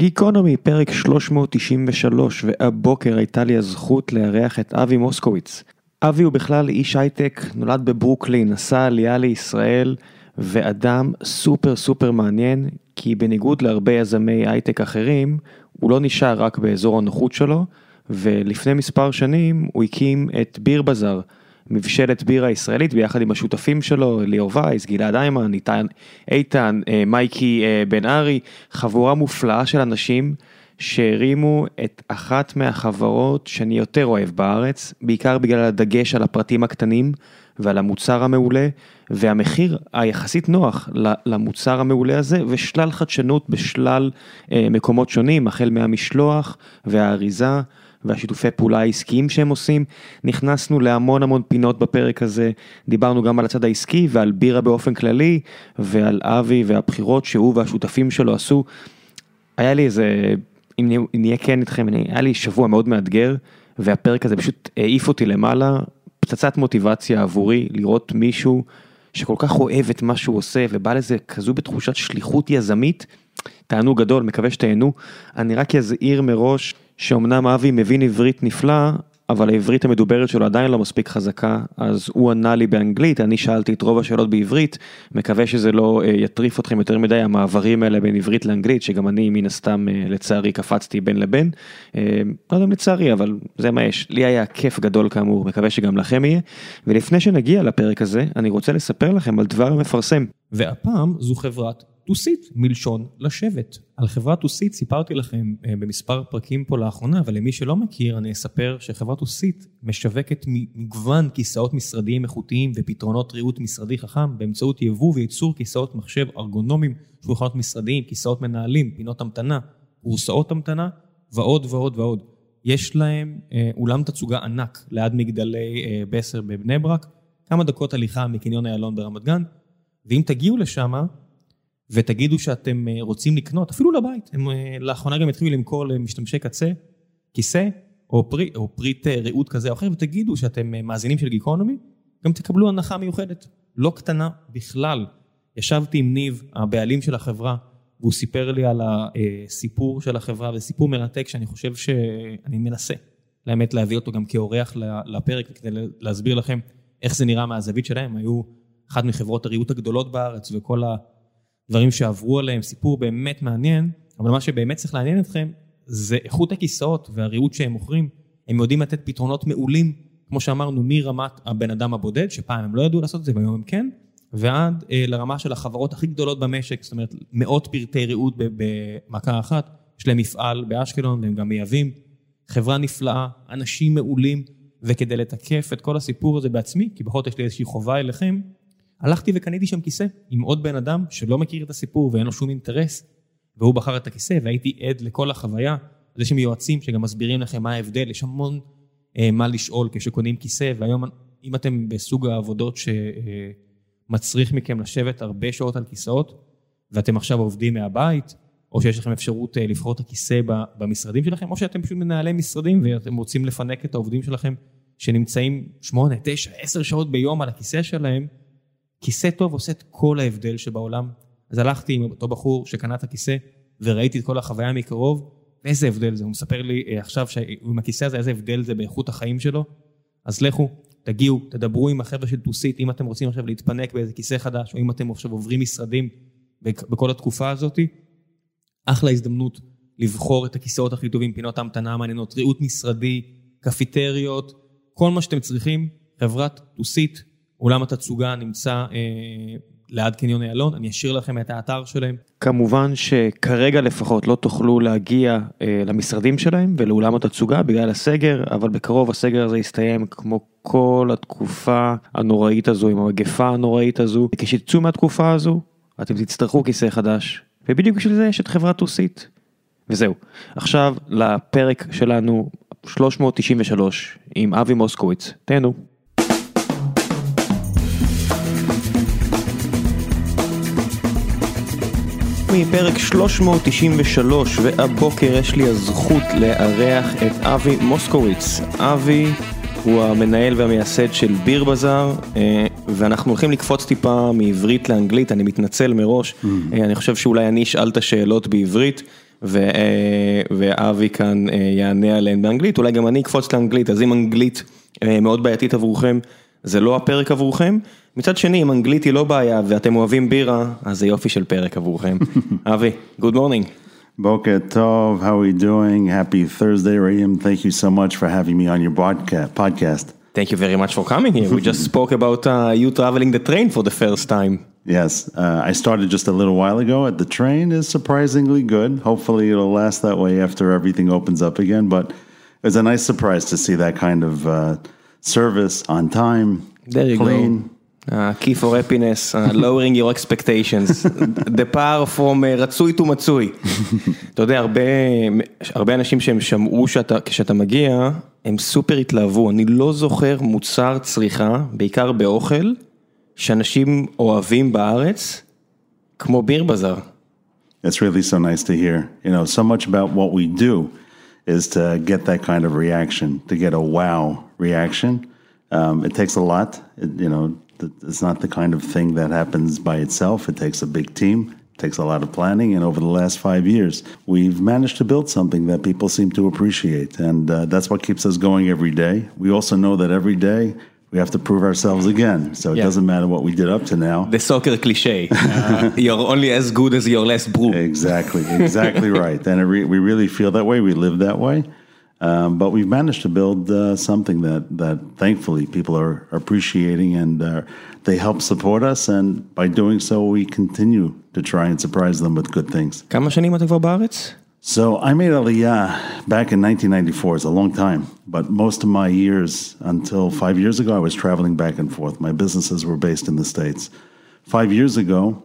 גיקונומי, פרק 393, והבוקר הייתה לי הזכות לארח את אבי מוסקוביץ. אבי הוא בכלל איש הייטק, נולד בברוקלין, עשה עלייה לישראל, ואדם סופר סופר מעניין, כי בניגוד להרבה יזמי הייטק אחרים, הוא לא נשאר רק באזור הנוחות שלו, ולפני מספר שנים הוא הקים את ביר בזאר. מבשלת בירה ישראלית ביחד עם השותפים שלו, ליאור וייס, גלעד איימן, איתן, איתן, אה, מייקי אה, בן ארי, חבורה מופלאה של אנשים שהרימו את אחת מהחברות שאני יותר אוהב בארץ, בעיקר בגלל הדגש על הפרטים הקטנים ועל המוצר המעולה והמחיר היחסית נוח למוצר המעולה הזה ושלל חדשנות בשלל אה, מקומות שונים, החל מהמשלוח והאריזה. והשיתופי פעולה העסקיים שהם עושים. נכנסנו להמון המון פינות בפרק הזה, דיברנו גם על הצד העסקי ועל בירה באופן כללי, ועל אבי והבחירות שהוא והשותפים שלו עשו. היה לי איזה, אם נהיה כן איתכם, היה לי שבוע מאוד מאתגר, והפרק הזה פשוט העיף אותי למעלה, פצצת מוטיבציה עבורי לראות מישהו שכל כך אוהב את מה שהוא עושה ובא לזה כזו בתחושת שליחות יזמית. תענוג גדול, מקווה שתהנו. אני רק אזהיר מראש שאומנם אבי מבין עברית נפלא, אבל העברית המדוברת שלו עדיין לא מספיק חזקה, אז הוא ענה לי באנגלית, אני שאלתי את רוב השאלות בעברית, מקווה שזה לא אה, יטריף אתכם יותר מדי המעברים האלה בין עברית לאנגלית, שגם אני מן הסתם אה, לצערי קפצתי בין לבין, אה, לא יודע אם לצערי, אבל זה מה יש, לי היה כיף גדול כאמור, מקווה שגם לכם יהיה, ולפני שנגיע לפרק הזה, אני רוצה לספר לכם על דבר המפרסם. והפעם זו חברת טוסית, מלשון לשבת. על חברת טוסית סיפרתי לכם אה, במספר פרקים פה לאחרונה, אבל למי שלא מכיר, אני אספר שחברת טוסית משווקת מגוון כיסאות משרדיים איכותיים ופתרונות ריהוט משרדי חכם באמצעות יבוא וייצור כיסאות מחשב ארגונומיים, שולחנות משרדיים, כיסאות מנהלים, פינות המתנה, קורסאות המתנה ועוד ועוד ועוד. יש להם אה, אולם תצוגה ענק ליד מגדלי אה, בסר בבני ברק, כמה דקות הליכה מקניון איילון ברמת גן, ואם תגיעו לשם, ותגידו שאתם אה, רוצים לקנות, אפילו לבית, הם אה, לאחרונה גם התחילו למכור למשתמשי קצה, כיסא, או, פרי, או פריט אה, ריהוט כזה או אחר, ותגידו שאתם מאזינים של גיקונומי, גם תקבלו הנחה מיוחדת, לא קטנה בכלל. ישבתי עם ניב, הבעלים של החברה, והוא סיפר לי על הסיפור של החברה, וסיפור מרתק שאני חושב שאני מנסה, לאמת להביא אותו גם כאורח לפרק, כדי להסביר לכם איך זה נראה מהזווית שלהם, היו אחת מחברות הריהוט הגדולות בארץ, וכל ה... דברים שעברו עליהם, סיפור באמת מעניין, אבל מה שבאמת צריך לעניין אתכם זה איכות הכיסאות והריהוט שהם מוכרים. הם יודעים לתת פתרונות מעולים, כמו שאמרנו, מרמת הבן אדם הבודד, שפעם הם לא ידעו לעשות את זה והיום הם כן, ועד אה, לרמה של החברות הכי גדולות במשק, זאת אומרת מאות פרטי ריהוט במכה אחת, יש להם מפעל באשקלון והם גם מייבאים, חברה נפלאה, אנשים מעולים, וכדי לתקף את כל הסיפור הזה בעצמי, כי בכל זאת יש לי איזושהי חובה אליכם, הלכתי וקניתי שם כיסא עם עוד בן אדם שלא מכיר את הסיפור ואין לו שום אינטרס, והוא בחר את הכיסא והייתי עד לכל החוויה. אז יש שם יועצים שגם מסבירים לכם מה ההבדל, יש המון אה, מה לשאול כשקונים כיסא, והיום אם אתם בסוג העבודות שמצריך מכם לשבת הרבה שעות על כיסאות, ואתם עכשיו עובדים מהבית, או שיש לכם אפשרות אה, לבחור את הכיסא במשרדים שלכם, או שאתם פשוט מנהלי משרדים ואתם רוצים לפנק את העובדים שלכם שנמצאים 8, 9, 10 שעות ביום על הכיסא שלהם, כיסא טוב עושה את כל ההבדל שבעולם. אז הלכתי עם אותו בחור שקנה את הכיסא, וראיתי את כל החוויה מקרוב, ואיזה הבדל זה. הוא מספר לי אה, עכשיו שעם הכיסא הזה, איזה הבדל זה באיכות החיים שלו. אז לכו, תגיעו, תדברו עם החבר'ה של טוסית, אם אתם רוצים עכשיו להתפנק באיזה כיסא חדש, או אם אתם עכשיו עוברים משרדים בכל התקופה הזאת, אחלה הזדמנות לבחור את הכיסאות הכי טובים, פינות המתנה המעניינות, ריהוט משרדי, קפיטריות, כל מה שאתם צריכים, חברת טוסית, אולם התצוגה נמצא אה, ליד קניון איילון, אני אשאיר לכם את האתר שלהם. כמובן שכרגע לפחות לא תוכלו להגיע אה, למשרדים שלהם ולאולם התצוגה בגלל הסגר, אבל בקרוב הסגר הזה יסתיים כמו כל התקופה הנוראית הזו עם המגפה הנוראית הזו. כשתצאו מהתקופה הזו, אתם תצטרכו כיסא חדש, ובדיוק בשביל זה יש את חברת טוסית. וזהו, עכשיו לפרק שלנו 393 עם אבי מוסקוביץ, תהנו. מפרק 393 והבוקר יש לי הזכות לארח את אבי מוסקוביץ. אבי הוא המנהל והמייסד של ביר בזאר אה, ואנחנו הולכים לקפוץ טיפה מעברית לאנגלית, אני מתנצל מראש, mm. אני חושב שאולי אני אשאל את השאלות בעברית ואבי כאן יענה עליהן באנגלית, אולי גם אני אקפוץ לאנגלית, אז אם אנגלית מאוד בעייתית עבורכם, זה לא הפרק עבורכם. מצד שני, אם אנגלית היא לא בעיה ואתם אוהבים בירה, אז זה יופי של פרק עבורכם. אבי, good morning. Boker Tov, how are we doing? Happy Thursday, Raim. Thank you so much for having me on your podcast. Thank you very much for coming here. We just spoke about uh, you traveling the train for the first time. Yes, uh, I started just a little while ago at the train. is surprisingly good. Hopefully, it'll last that way after everything opens up again. But it was a nice surprise to see that kind of uh, service on time. There you clean. go. Uh, key for happiness, uh, lowering your expectations, the power from uh, רצוי to מצוי. אתה יודע, הרבה, הרבה אנשים שהם שמעו שאתה, כשאתה מגיע, הם סופר התלהבו. אני לא זוכר מוצר צריכה, בעיקר באוכל, שאנשים אוהבים בארץ, כמו ביר בזאר. It's really so nice to hear. You know, so much about what we do is to get that kind of reaction, to get a wow reaction. Um, it takes a lot. It, you know, it's not the kind of thing that happens by itself. It takes a big team, it takes a lot of planning, and over the last five years, we've managed to build something that people seem to appreciate, and uh, that's what keeps us going every day. We also know that every day we have to prove ourselves again. So it yeah. doesn't matter what we did up to now. The soccer cliche. Uh, you're only as good as your last brew. Exactly, exactly right. And re- we really feel that way. We live that way. Um, but we've managed to build uh, something that, that thankfully people are appreciating and uh, they help support us. And by doing so, we continue to try and surprise them with good things. כמה שנים אתה כבר בארץ? So I made Aliyah back in 1994. It's a long time, but most of my years until five years ago, I was traveling back and forth. My businesses were based in the States. Five years ago,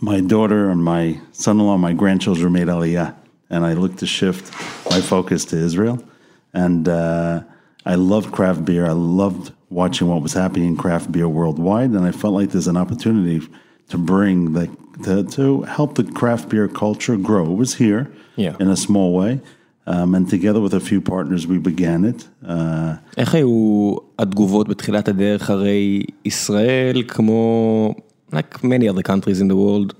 my daughter and my son-in-law, my grandchildren made Aliyah and I looked to shift my focus to Israel. And uh, I loved craft beer. I loved watching what was happening in craft beer worldwide, and I felt like there's an opportunity to bring the to, to help the craft beer culture grow. It was here yeah. in a small way. Um, and together with a few partners we began it. Uh, איך היו התגובות בתחילת הדרך הרי ישראל כמו like many other countries in the world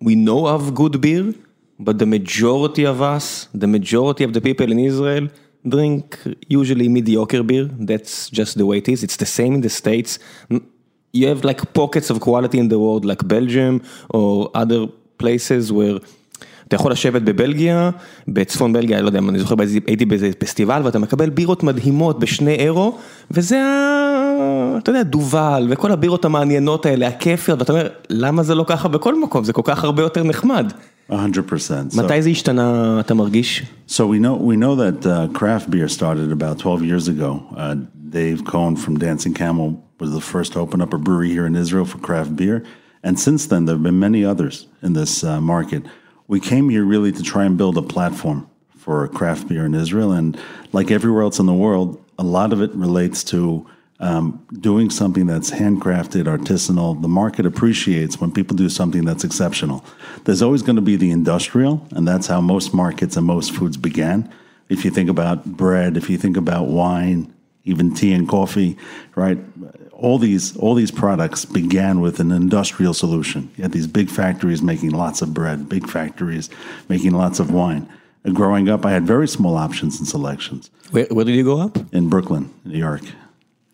we know of good beer but the majority of us, the majority of the people in Israel drink usually mediocre beer. That's just the way it is. It's the same in the States. You have like pockets of quality in the world like Belgium or other places where אתה יכול לשבת בבלגיה, בצפון בלגיה, לא יודע, אני זוכר, הייתי באיזה פסטיבל ואתה מקבל בירות מדהימות בשני אירו, וזה ה... אתה יודע, דובל, וכל הבירות המעניינות האלה, הכיפיות, ואתה אומר, למה זה לא ככה בכל מקום? זה כל כך הרבה יותר נחמד. 100%. מתי זה השתנה, אתה מרגיש? So we know, we know that uh, craft beer started about 12 years ago. Uh, Dave Cohn from Dancing Camel was the first to open up a brewery here in Israel for craft beer. And since then, there have been many others in this uh, market. We came here really to try and build a platform for craft beer in Israel. And like everywhere else in the world, a lot of it relates to um, doing something that's handcrafted, artisanal. The market appreciates when people do something that's exceptional. There's always going to be the industrial, and that's how most markets and most foods began. If you think about bread, if you think about wine, even tea and coffee, right? All these all these products began with an industrial solution. You had these big factories making lots of bread, big factories making lots of wine. And growing up, I had very small options and selections. Where, where did you go up? In Brooklyn, New York.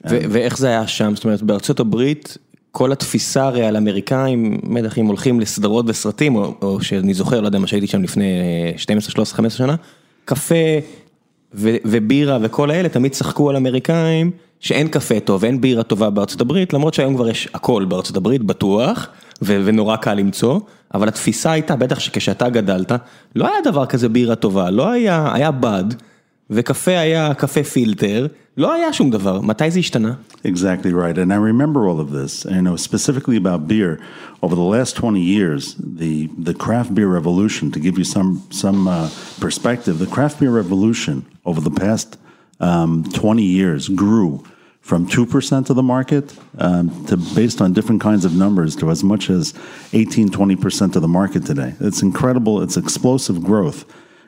ואיך זה היה שם? זאת אומרת, בארצות הברית, כל התפיסה הרי על אמריקאים, בטח אם הולכים לסדרות וסרטים, או, שאני זוכר, לא יודע מה שהייתי שם לפני 12, 13, 15 שנה, קפה ובירה וכל האלה תמיד צחקו על אמריקאים שאין קפה טוב, אין בירה טובה בארצות הברית, למרות שהיום כבר יש הכל בארצות הברית, בטוח, ונורא קל למצוא, אבל התפיסה הייתה, בטח שכשאתה גדלת, לא היה דבר כזה בירה טובה, לא היה, היה בד. וקפה היה קפה פילטר, לא היה שום דבר, מתי זה השתנה? Exactly right, and I remember all of this, and you know, specifically about beer, over the last 20 years, the, the craft beer revolution, to give you some, some uh, perspective, the craft beer revolution over the past um, 20 years grew from 2% of the market um, to based on different kinds of numbers to as much as 18, 20% of the market today. It's incredible, it's explosive growth.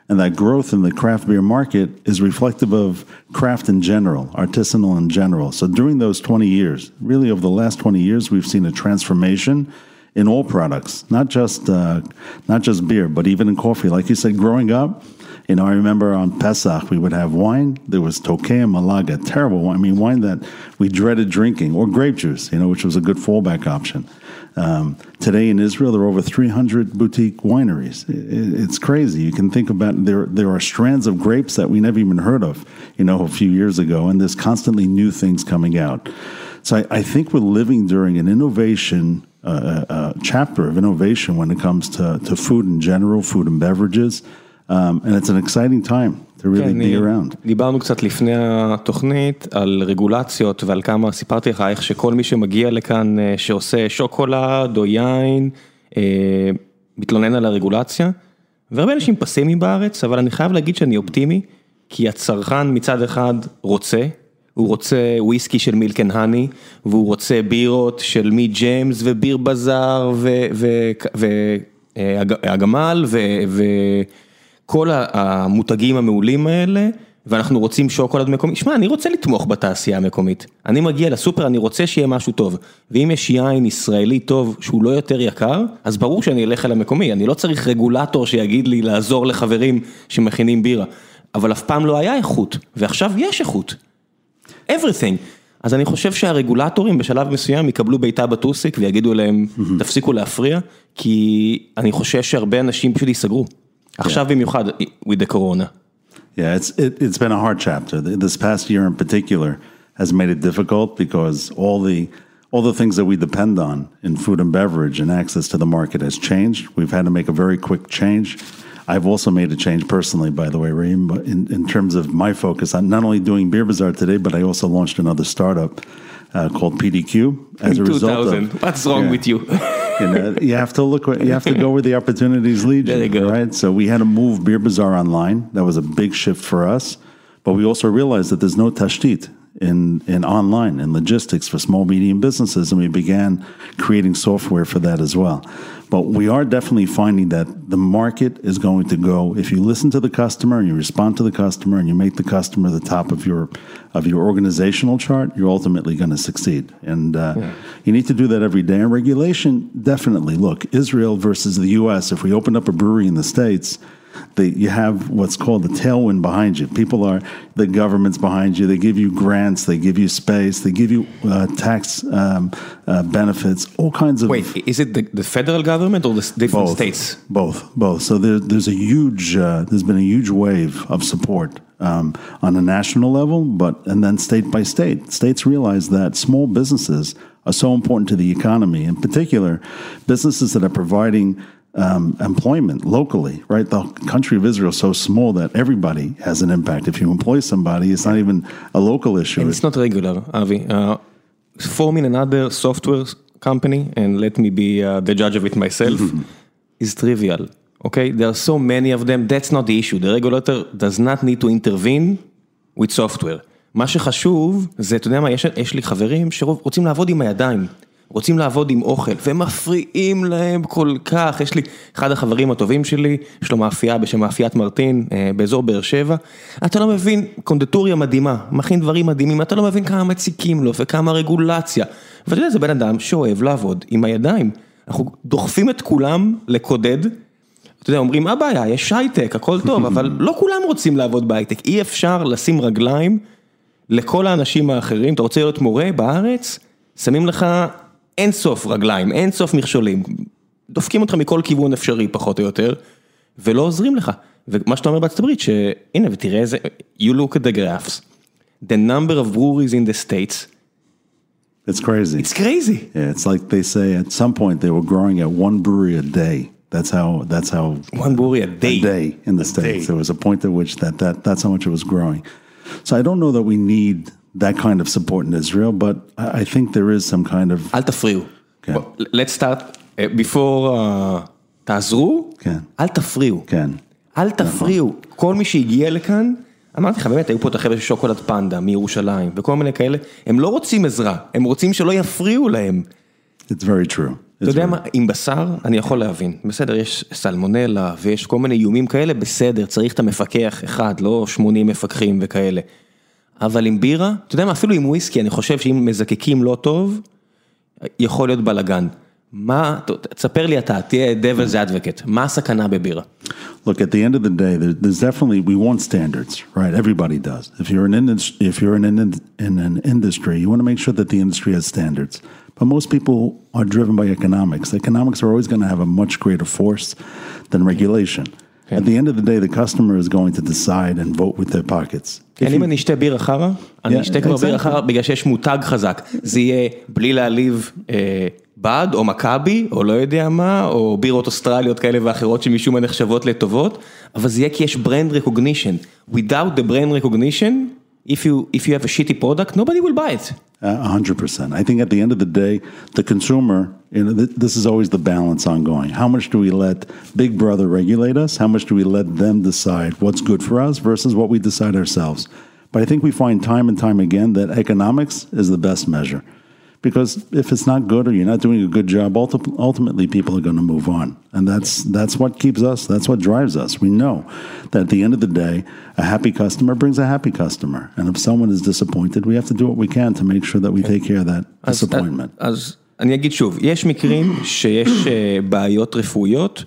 And that growth in the craft beer market is reflective of craft in general, artisanal in general. So during those 20 years, really over the last 20 years, we've seen a transformation in all products, not just uh, not just beer, but even in coffee. Like you said, growing up, you know, I remember on Pesach we would have wine. There was Tokay and Malaga, terrible wine. I mean, wine that we dreaded drinking, or grape juice, you know, which was a good fallback option. Um, today in Israel, there are over 300 boutique wineries. It- it's crazy. You can think about there. There are strands of grapes that we never even heard of, you know, a few years ago, and there's constantly new things coming out. So I, I think we're living during an innovation uh, uh, uh, chapter of innovation when it comes to, to food in general, food and beverages, um, and it's an exciting time to really כן, be around. דיברנו קצת לפני התוכנית על רגולציות ועל כמה, סיפרתי לך איך שכל מי שמגיע לכאן אה, שעושה שוקולד או יין, אה, מתלונן על הרגולציה, והרבה אנשים פסימיים בארץ, אבל אני חייב להגיד שאני אופטימי, כי הצרכן מצד אחד רוצה, הוא רוצה וויסקי של מילק אנד האני, והוא רוצה בירות של מי ג'יימס וביר בזאר והגמל וכל המותגים המעולים האלה, ואנחנו רוצים שוקולד מקומי. שמע, אני רוצה לתמוך בתעשייה המקומית. אני מגיע לסופר, אני רוצה שיהיה משהו טוב. ואם יש יין ישראלי טוב שהוא לא יותר יקר, אז ברור שאני אלך אל המקומי. אני לא צריך רגולטור שיגיד לי לעזור לחברים שמכינים בירה. אבל אף פעם לא היה איכות, ועכשיו יש איכות. everything. אז אני חושב שהרגולטורים בשלב מסוים יקבלו בעיטה בטוסיק ויגידו להם, תפסיקו להפריע, כי אני חושש שהרבה אנשים פשוט ייסגרו. עכשיו במיוחד, with the corona. Yeah, it's it, it's been a hard chapter. Th- This past year in particular has made it difficult because all the all the things that we depend on in food and beverage and access to the market has changed. We've had to make a very quick change. I've also made a change personally, by the way, Raheem, but in, in terms of my focus. I'm not only doing Beer Bazaar today, but I also launched another startup uh, called PDQ as a result of what's wrong Yeah. with you? you know, you have to look. where- You have to go where the opportunities lead you. There you go. Right. So we had to move Beer Bazaar online. That was a big shift for us. But we also realized that there's no tashtit in in online and logistics for small medium businesses, and we began creating software for that as well. But we are definitely finding that the market is going to go if you listen to the customer and you respond to the customer and you make the customer the top of your of your organizational chart, you're ultimately going to succeed. And uh, you need to do that every day. And regulation, definitely. Look, Israel versus the U.S. If we opened up a brewery in the states, the, you have what's called the tailwind behind you. People are the government's behind you. They give you grants, they give you space, they give you uh, tax um, uh, benefits, all kinds of Wait, is it the, the federal government or the different both. states? both. Both. So there, there's a huge uh, there's been a huge wave of support um, on a national level but and then state by state. States realize that small businesses are so important to the economy. In particular businesses that are providing um, employment locally right the country of israel is so small that everybody has an impact if you employ somebody it's not even a local issue And it's not regular, Avi. Uh, forming another software company, and let me be uh, the judge of it myself, is trivial. Okay, there are so many of them, that's not the issue. The regulator does not need to intervene with software. מה שחשוב זה, אתה יודע מה, יש, יש לי חברים שרוצים לעבוד עם הידיים, רוצים לעבוד עם אוכל, והם מפריעים להם כל כך. יש לי, אחד החברים הטובים שלי, יש לו מאפייה בשם מאפיית מרטין, אה, באזור באר שבע. אתה לא מבין, קונדטוריה מדהימה, מכין דברים מדהימים, אתה לא מבין כמה מציקים לו וכמה רגולציה. ואתה יודע, זה בן אדם שאוהב לעבוד עם הידיים. אנחנו דוחפים את כולם לקודד. אתה יודע, אומרים, מה הבעיה, יש הייטק, הכל טוב, אבל לא כולם רוצים לעבוד בהייטק. אי אפשר לשים רגליים לכל האנשים האחרים. אתה רוצה להיות מורה בארץ, שמים לך אין סוף רגליים, אין סוף מכשולים. דופקים אותך מכל כיוון אפשרי, פחות או יותר, ולא עוזרים לך. ומה שאתה אומר בארצות הברית, שהנה, ותראה איזה, you look at the graphs, the number of breweries in the states, it's crazy it's crazy. yeah it's like they say at some point they were growing at one brewery a day that's how that's how one brewery a day. a day in the states. day. There was a point at which that, that that's how much it was growing. So I don't know that we need that kind of support in Israel, but I, think there is some kind of אל תפריעו. כן. let's start uh, before, uh, תעזרו, כן. אל תפריעו. כן. אל תפריעו. כל מי שהגיע לכאן, אמרתי לך, באמת, היו פה את החבר'ה של שוקולד פנדה מירושלים, וכל מיני כאלה, הם לא רוצים עזרה, הם רוצים שלא יפריעו להם. It's very true. It's אתה יודע מה, עם בשר, אני יכול להבין. בסדר, יש סלמונלה ויש כל מיני איומים כאלה, בסדר, צריך את המפקח אחד, לא 80 מפקחים וכאלה. אבל עם בירה, אתה יודע מה, אפילו עם וויסקי, אני חושב שאם מזקקים לא טוב, יכול להיות בלאגן. מה, תספר לי אתה, תהיה devil's advocate, מה הסכנה בבירה? Look, at the end of the day, there, there's definitely we want standards, right? Everybody does. If you're an indus- if you're in an in an industry, you want to make sure that the industry has standards. But most people are driven by economics. Economics are always going to have a much greater force than regulation. At the end of the day, the customer is going to decide and vote with their pockets. כן, אם אני אשתה בירה חרא, אני Yeah, אשתה כבר בירה exactly. חרא בגלל שיש מותג חזק. זה יהיה בלי להעליב אה, בד או מכבי, או לא יודע מה, או בירות אוסטרליות כאלה ואחרות שמשום מה נחשבות לטובות, אבל זה יהיה כי יש ברנד recognition. Without the brand recognition, if you, if you have a shitty product, nobody will buy it. Uh, a hundred percent. I think at the end of the day, the consumer, you know, th- this is always the balance ongoing. How much do we let Big Brother regulate us? How much do we let them decide what's good for us versus what we decide ourselves? But I think we find time and time again that economics is the best measure. Because if it's not good or you're not doing a good job, ulti- ultimately people are going to move on, and that's that's what keeps us. That's what drives us. We know that at the end of the day, a happy customer brings a happy customer, and if someone is disappointed, we have to do what we can to make sure that we take care of that אז- disappointment. אז אני אגיד שוב, יש מקרים שיש אה, בעיות רפואיות,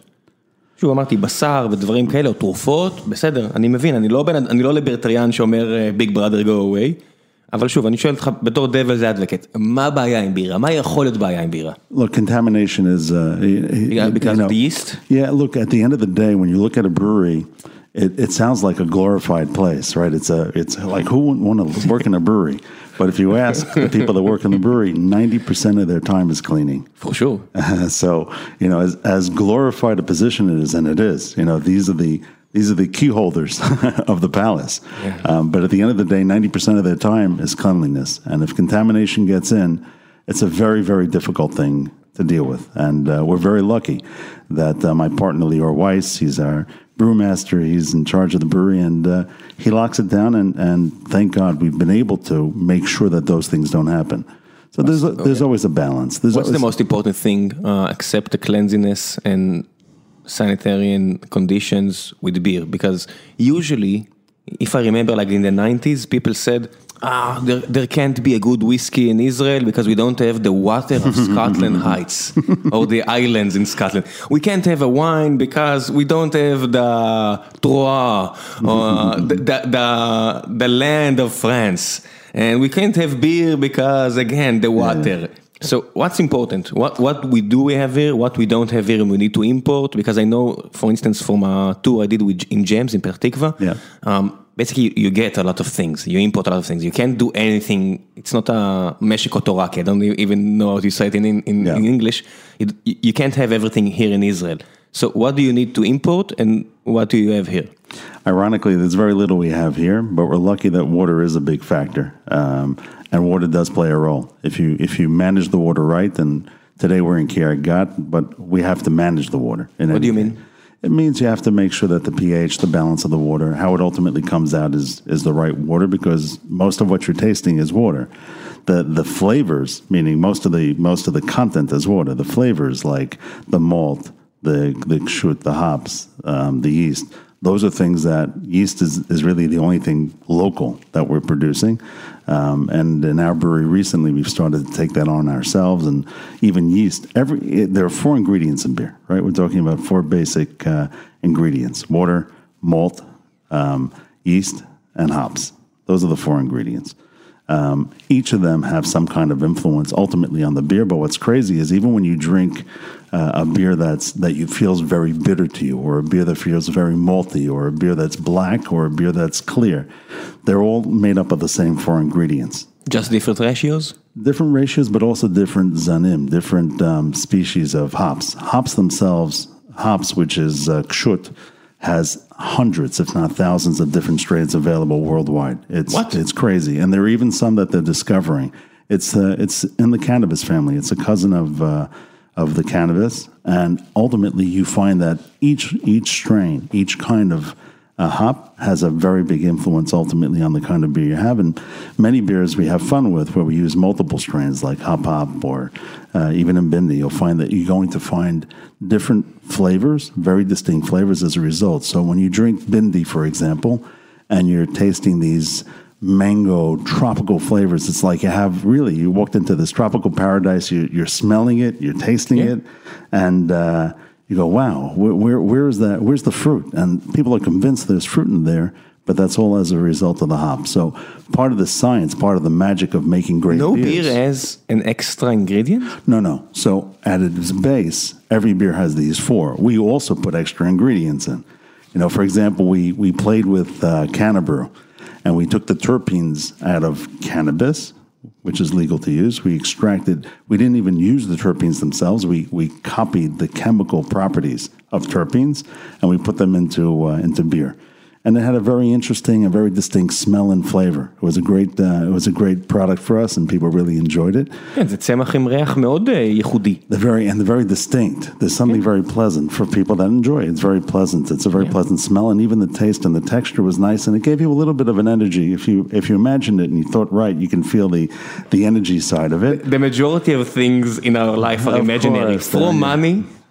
שוב אמרתי בשר ודברים כאלה, או תרופות, בסדר, אני מבין, אני לא, בן, אני לא ליברטריאן שאומר אה, ביג בראדר go away, אבל שוב, אני שואל אותך בתור devil's advocate, מה הבעיה עם בירה? מה יכול להיות בעיה עם בירה? Look, contamination is uh, y- y- Yeah, you because of know- the yeast? Yeah, look, at the end of the day, when you look at a brewery, it, it sounds like a glorified place, right? It's a, it's like who wouldn't want to work in a brewery? But if you ask the people that work in the brewery, ninety percent of their time is cleaning. For sure. so you know, as, as glorified a position it is, and it is, you know, these are the these are the key holders of the palace. Um, but at the end of the day, ninety percent of their time is cleanliness, and if contamination gets in, it's a very very difficult thing to deal with. And uh, we're very lucky that uh, my partner Lior Weiss, he's our brewmaster, he's in charge of the brewery, and uh, he locks it down. And, and thank God we've been able to make sure that those things don't happen. So there's a, there's always a balance. There's What's the most important thing uh, except the cleanliness and sanitary conditions with beer? Because usually, if I remember like in the 90s, people said, ah, there, there can't be a good whiskey in Israel because we don't have the water of Scotland Heights or the islands in Scotland. We can't have a wine because we don't have the terroir or the, the, the, the land of France. And we can't have beer because, again, the water. So what's important? What what we do we have here? What we don't have here, and we need to import? Because I know, for instance, from a tour I did with in James in Petah Tikva, Yeah. um, basically you get a lot of things. You import a lot of things. You can't do anything. It's not a Meshiko Toraki. I don't even know how to say it in in, in, Yeah. in English. It, you can't have everything here in Israel. So what do you need to import, and what do you have here? Ironically, there's very little we have here, but we're lucky that water is a big factor, um, and water does play a role. If you if you manage the water right, then today we're in Kiryat, but we have to manage the water. What do you mean? It means you have to make sure that the pH, the balance of the water, how it ultimately comes out is is the right water because most of what you're tasting is water. The the flavors, meaning most of the most of the content is water. The flavors like the malt, the the kshut, the hops, um, the yeast. Those are things that yeast is, is really the only thing local that we're producing. Um, and in our brewery recently, we've started to take that on ourselves and even yeast. Every it, There are four ingredients in beer, right? We're talking about four basic uh, ingredients water, malt, um, yeast, and hops. Those are the four ingredients. Um, each of them have some kind of influence ultimately on the beer. But what's crazy is even when you drink uh, a beer that's that you feels very bitter to you, or a beer that feels very malty, or a beer that's black, or a beer that's clear, they're all made up of the same four ingredients. Just different ratios? Different ratios, but also different zanim, different um, species of hops. Hops themselves, hops, which is uh, kshut, has hundreds, if not thousands, of different strains available worldwide. It's What? it's crazy, and there are even some that they're discovering. It's uh, it's in the cannabis family. It's a cousin of uh, of the cannabis, and ultimately you find that each each strain, each kind of uh, hop has a very big influence ultimately on the kind of beer you have. And many beers we have fun with where we use multiple strains like hop hop or uh, even in Bindi, you'll find that you're going to find different flavors, very distinct flavors as a result. So when you drink Bindi, for example, and you're tasting these mango, tropical flavors. It's like you have really, you walked into this tropical paradise, you, you're smelling it, you're tasting Yeah. it, and uh, you go, wow, where, where, where is that? Where's the fruit? And people are convinced there's fruit in there, but that's all as a result of the hop. So part of the science, part of the magic of making great No beers. beer has an extra ingredient? No, no. So at its base, every beer has these four. We also put extra ingredients in. You know, for example, we we played with uh, Cannabrew, and we took the terpenes out of cannabis, which is legal to use. We extracted. We didn't even use the terpenes themselves. We we copied the chemical properties of terpenes, and we put them into uh, into beer And it had a very interesting, a very distinct smell and flavor. It was a great, uh, it was a great product for us, and people really enjoyed it. כן, זה צמח עם ריח מאוד אה, ייחודי. The very and the very distinct. There's something very pleasant for people that enjoy it. It's very pleasant. It's a very pleasant smell, and even the taste and the texture was nice, and it gave you a little bit of an energy. If you if you imagined it and you thought right, you can feel the the energy side of it. The majority of things in our life are Of imaginary. course, From yeah.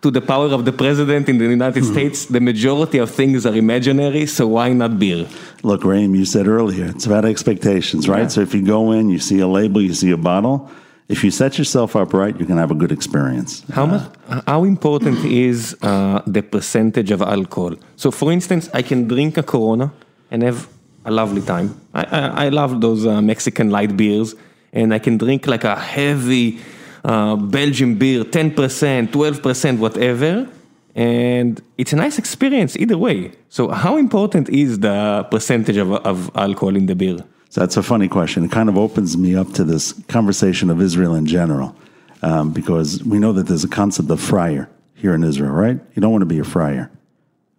to the power of the president in the United States, the majority of things are imaginary, so why not beer? Look, Raim, you said earlier, it's about expectations, right? Yeah. So if you go in, you see a label, you see a bottle. If you set yourself up right, you can have a good experience. How much? How important is uh, the percentage of alcohol? So, for instance, I can drink a Corona and have a lovely time. I, I, I love those uh, Mexican light beers, and I can drink like a heavy uh, Belgian beer, ten percent, twelve percent, whatever, and it's a nice experience either way. So, how important is the percentage of, of alcohol in the beer? So that's a funny question. It kind of opens me up to this conversation of Israel in general, um, because we know that there's a concept of freier here in Israel, right? You don't want to be a freier.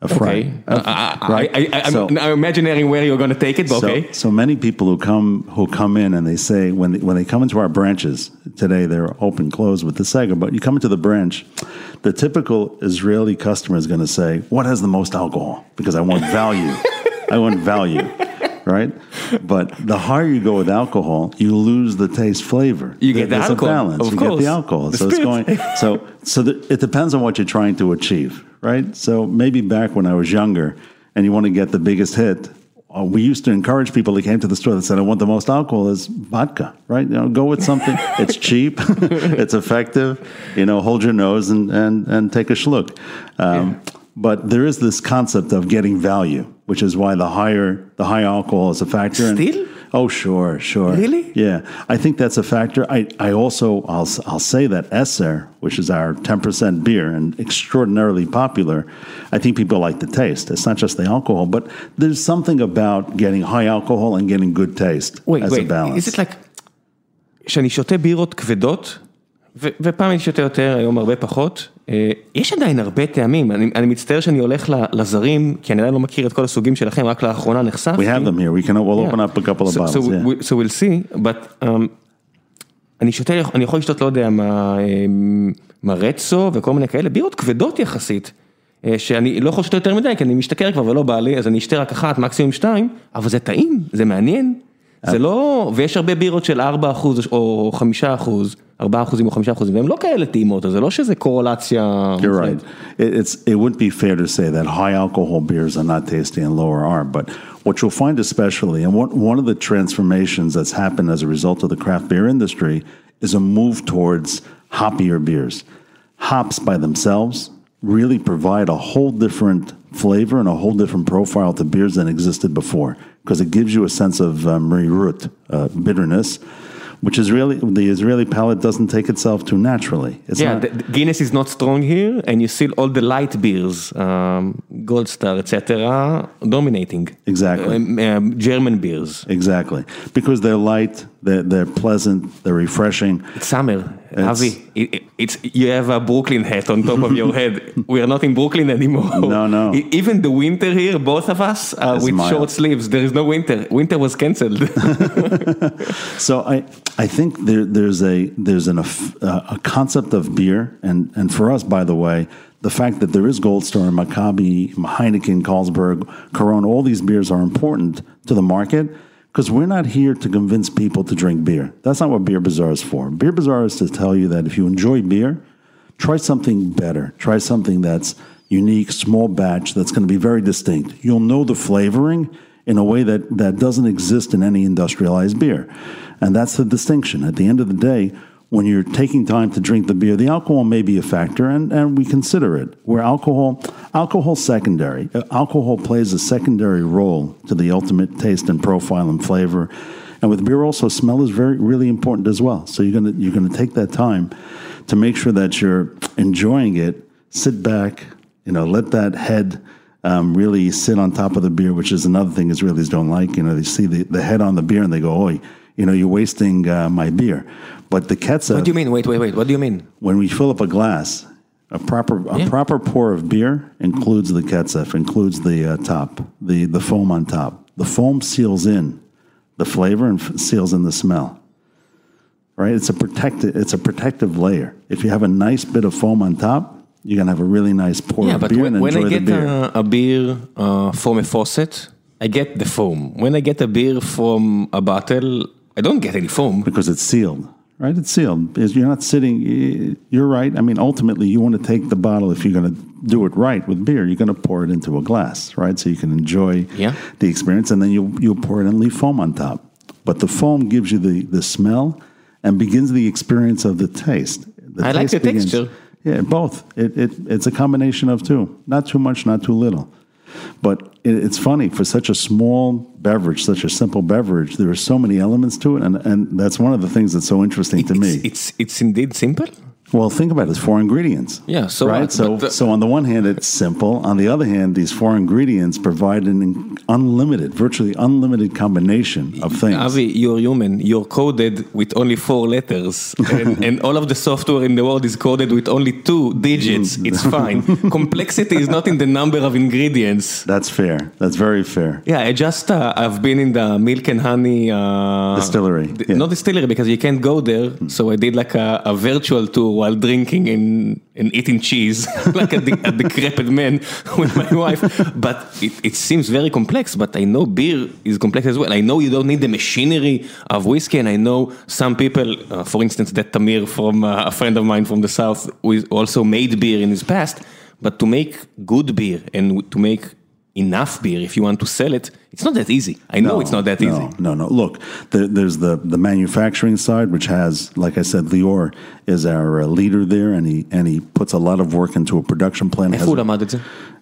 A. Okay, A- Uh, I, I, right? I, I, I'm, So- imagining where you're going to take it, but so, okay. so many people who come who come in and they say when they, when they come into our branches today they're open closed with the Sega, but you come into the branch, the typical Israeli customer is going to say, "What has the most alcohol?" Because I want value. I want value, right? But the higher you go with alcohol, you lose the taste flavor. You get the There's a balance. of you get course. the alcohol. The so it's going. So so the, it depends on what you're trying to achieve, right? So maybe back when I was younger, and you want to get the biggest hit. uh, we used to encourage people that came to the store that said, "I want the most alcohol is vodka." Right? You know, go with something. it's cheap, it's effective. You know, hold your nose and and and take a schluck. Um, But there is this concept of getting value, which is why the higher the high alcohol is a factor. And- Still? oh, sure, sure. Really? Yeah, I think that's a factor. I, I also I'll I'll say that Esser, which is our ten percent beer and extraordinarily popular, I think people like the taste. It's not just the alcohol, but there's something about getting high alcohol and getting good taste wait, as wait, a balance. is it like, כשאני שותה בירות כבדות, ו- ופעם אני שותה יותר, היום הרבה פחות, אה, יש עדיין הרבה טעמים, אני, אני מצטער שאני הולך לזרים, כי אני עדיין לא מכיר את כל הסוגים שלכם, רק לאחרונה נחשפתי. we have them here. We can we'll Yeah. open up a couple of bottles. So, we'll see, but um, אני שותה, אני יכול לשתות, לא יודע, מה, אה, מרצו וכל מיני כאלה, בירות כבדות יחסית, אה, שאני לא יכול לשתות יותר מדי, כי אני משתכר כבר ולא בא לי, אז אני אשתה רק אחת, מקסימום שתיים, אבל זה טעים, זה מעניין. זה לא, ויש הרבה בירות של 4% או 5%, 4% או 5%, והן לא כאלה טעימות, אז זה לא שזה קורולציה. You're right. It, it's it wouldn't be fair to say that high alcohol beers are not tasty and lower are, but what you'll find especially, and what, one of the transformations that's happened as a result of the craft beer industry is a move towards hoppier beers. Hops by themselves really provide a whole different flavor and a whole different profile to beers than existed before because it gives you a sense of uh, merirut, uh, bitterness, which is really the Israeli palate doesn't take itself to naturally. It's Yeah, not, Guinness is not strong here, and you see all the light beers, um, Gold Star, etc., dominating. Exactly. Um, um, German beers. Exactly, because they're light, they're, they're pleasant, they're refreshing. It's summer, It's- Avi. It, it- it's you have a Brooklyn hat on top of your head. We are not in Brooklyn anymore. No, no. Even the winter here, both of us uh, are It's with mild. short sleeves. There is no winter. Winter was cancelled. So I, I think there, there's a there's an, a concept of beer, and and for us, by the way, the fact that there is Gold Star, Maccabi, Heineken, Carlsberg, Corona, all these beers are important to the market because we're not here to convince people to drink beer. That's not what Beer Bazaar is for. Beer Bazaar is to tell you that if you enjoy beer, try something better. Try something that's unique, small batch, that's going to be very distinct. You'll know the flavoring in a way that, that doesn't exist in any industrialized beer. And that's the distinction. At the end of the day, when you're taking time to drink the beer, the alcohol may be a factor, and, and we consider it. Where alcohol, alcohol secondary, alcohol plays a secondary role to the ultimate taste and profile and flavor. And with beer, also smell is very really important as well. So you're gonna you're gonna take that time to make sure that you're enjoying it. Sit back, you know, let that head um, really sit on top of the beer, which is another thing Israelis don't like. You know, they see the, the head on the beer and they go, "Oi, you know, you're wasting uh, my beer." But the ketchup, What do you mean? Wait, wait, wait. What do you mean? when we fill up a glass, a proper a Yeah. proper pour of beer includes the ketchup, includes the uh, top, the the foam on top. The foam seals in the flavor and f- seals in the smell. Right? It's a protective it's a protective layer. If you have a nice bit of foam on top, you're gonna have a really nice pour Yeah, of beer when, and when enjoy I the get beer. a, a beer uh, from a faucet, I get the foam. When I get a beer from a bottle, I don't get any foam. because it's sealed, right? It's sealed. Is You're not sitting. You're right. I mean, ultimately, you want to take the bottle if you're going to do it right with beer. You're going to pour it into a glass, right? So you can enjoy Yeah. the experience, and then you you pour it and leave foam on top. But the foam gives you the the smell and begins the experience of the taste. The I like taste the texture. Yeah, both. It, it it's a combination of two. Not too much, not too little. But it's funny for such a small beverage, such a simple beverage. There are so many elements to it, and, and that's one of the things that's so interesting to It's, me. it's, it's indeed simple. Well, think about it: it's four ingredients. Yeah, so right. what? So the- so on the one hand, it's simple. On the other hand, these four ingredients provide an unlimited, virtually unlimited combination of things. Avi, you're human. You're coded with only four letters, and, and all of the software in the world is coded with only two digits. Mm. It's fine. Complexity is not in the number of ingredients. That's fair. That's very fair. Yeah, I just uh, I've been in the milk and honey uh, Distillery, yeah. Not distillery because you can't go there. So I did like a, a virtual tour while drinking and, eating cheese, like a, a decrepit man with my wife. But it, it seems very complex. But I know beer is complex as well. I know you don't need the machinery of whiskey, and I know some people, uh, for instance, that Tamir from uh, a friend of mine from the south, who also made beer in his past. But to make good beer and to make enough beer if you want to sell it it's not that easy. I know no, it's not that no, easy. no no. Look there, there's the the manufacturing side which has like i said lior is our uh, leader there and he and he puts a lot of work into a production plan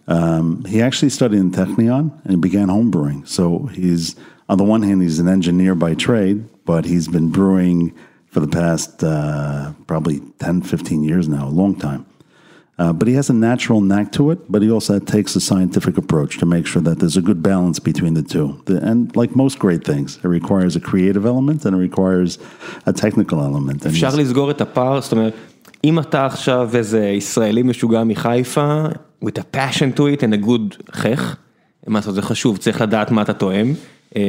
um, he actually studied in technion and began homebrewing so he's on the one hand he's an engineer by trade but he's been brewing for the past uh, probably 10 15 years now a long time. Uh, but he has a natural knack to it, but he also takes a scientific approach to make sure that there's a good balance between the two. The, and like most great things, it requires a creative element and it requires a technical element. And אפשר he's- לסגור את הפער, זאת אומרת, אם אתה עכשיו איזה ישראלי משוגע מחיפה, with a passion to it and a good חך, מה לעשות, זה חשוב, צריך לדעת מה אתה טועם. אה,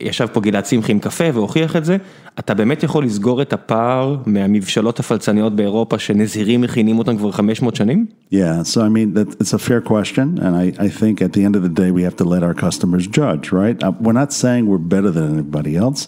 ישב פה גלעד שמחי עם קפה והוכיח את זה, אתה באמת יכול לסגור את הפער מהמבשלות הפלצניות באירופה שנזירים מכינים אותם כבר 500 שנים? Yeah, so I mean, that, it's a fair question. And I, I think at the end of the day, we have to let our customers judge, right? Uh, we're not saying we're better than anybody else.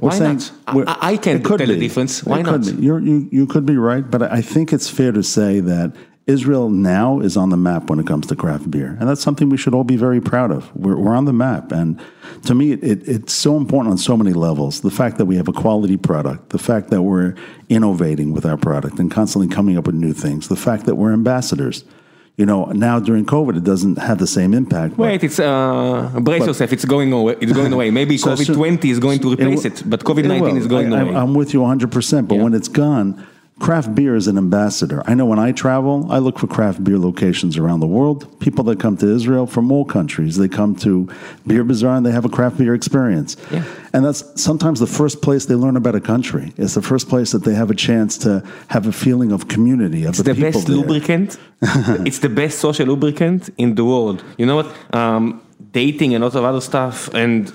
We're Why saying not? I- we're- I- I can't it could tell the be. difference. It Why could not? be. You're, you, you could be right, but I think it's fair to say that Israel now is on the map when it comes to craft beer. And that's something we should all be very proud of. We're, we're on the map. And to me, it, it, it's so important on so many levels. The fact that we have a quality product, the fact that we're innovating with our product and constantly coming up with new things, the fact that we're ambassadors. You know, now during COVID, it doesn't have the same impact. but- Wait, it's, uh, brace But- yourself, it's going away, it's going away. Maybe So COVID 20 is going to replace will- it, but COVID 19 is going I, away. I, am with you 100%, but Yeah. when it's gone, craft beer is an ambassador. I know when I travel, I look for craft beer locations around the world. People that come to Israel from all countries, they come to Beer Bazaar and they have a craft beer experience. Yeah. And that's sometimes the first place they learn about a country. It's the first place that they have a chance to have a feeling of community, of It's the, the best there. lubricant. it's the best social lubricant in the world. You know what? Um, dating and lots of other stuff, and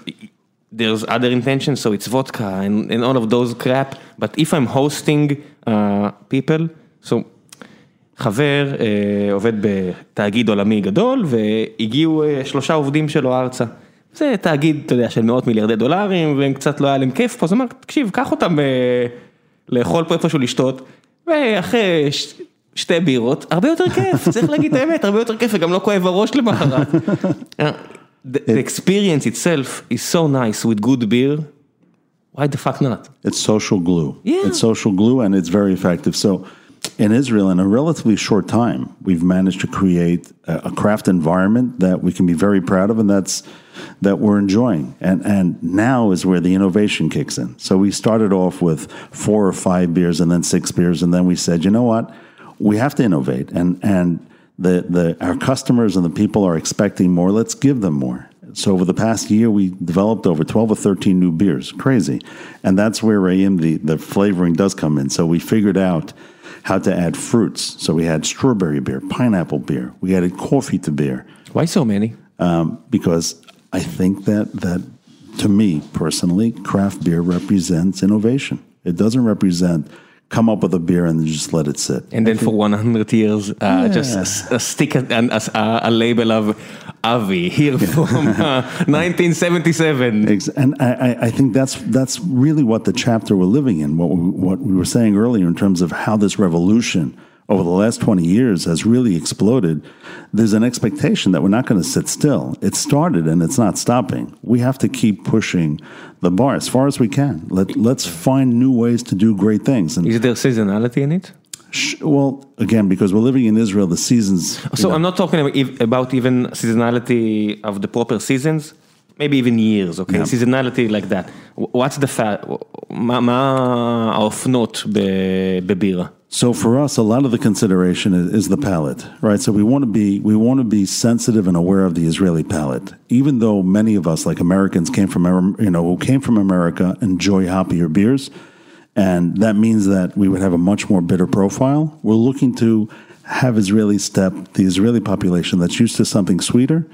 there's other intentions, so it's vodka and, and all of those crap. But if I'm hosting uh, people, so חבר אה, עובד בתאגיד עולמי גדול, והגיעו אה, שלושה עובדים שלו ארצה. זה תאגיד, אתה יודע, של מאות מיליארדי דולרים, והם קצת לא היה להם כיף פה, אז הוא אמר, תקשיב, קח אותם אה, לאכול פה איפשהו לשתות, ואחרי ש... שתי בירות, הרבה יותר כיף, צריך להגיד את האמת, הרבה יותר כיף, וגם לא כואב הראש למחרת. The, the experience itself is so nice with good beer. Why the fuck not? It's social glue. Yeah. It's social glue and it's very effective. So in Israel, in a relatively short time, we've managed to create a, a craft environment that we can be very proud of and that's that we're enjoying. And and now is where the innovation kicks in. So we started off with four or five beers and then six beers, and then we said, you know what? We have to innovate. And and the, the our customers and the people are expecting more. Let's give them more. So over the past year, we developed over 12 or 13 new beers. Crazy. And that's where Rayim, the, the flavoring does come in. So we figured out how to add fruits. So we had strawberry beer, pineapple beer. We added coffee to beer. Why so many? Um, because I think that, that, to me personally, craft beer represents innovation. It doesn't represent come up with a beer and just let it sit. And then for 100 years, uh, yeah. just uh, stick a, a, a, label of Avi here from uh, 1977. And I, I, think that's that's really what the chapter we're living in. What we, what we were saying earlier in terms of how this revolution over the last 20 years has really exploded, there's an expectation that we're not going to sit still. It started and it's not stopping. We have to keep pushing the bar as far as we can. Let, let's find new ways to do great things. And Is there seasonality in it? Well, again, because we're living in Israel, the seasons. So know. I'm not talking about even seasonality of the proper seasons. maybe even years, okay? Yeah. seasonality like that. What's the fact, מה האופנות בבירה? So for us, a lot of the consideration is, the palate, right? So we want to be we want to be sensitive and aware of the Israeli palate. Even though many of us, like Americans, came from you know who came from America, enjoy hoppier beers, and that means that we would have a much more bitter profile. We're looking to have Israeli step the Israeli population that's used to something sweeter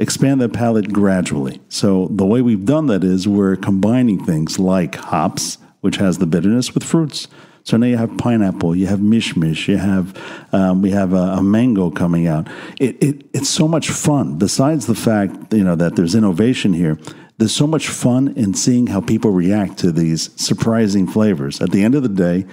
expand that palate gradually. So the way we've done that is we're combining things like hops, which has the bitterness, with fruits. So now you have pineapple, you have mishmish, you have um, we have a, a, mango coming out. It, it, it's so much fun. Besides the fact you know that there's innovation here, there's so much fun in seeing how people react to these surprising flavors. At the end of the day,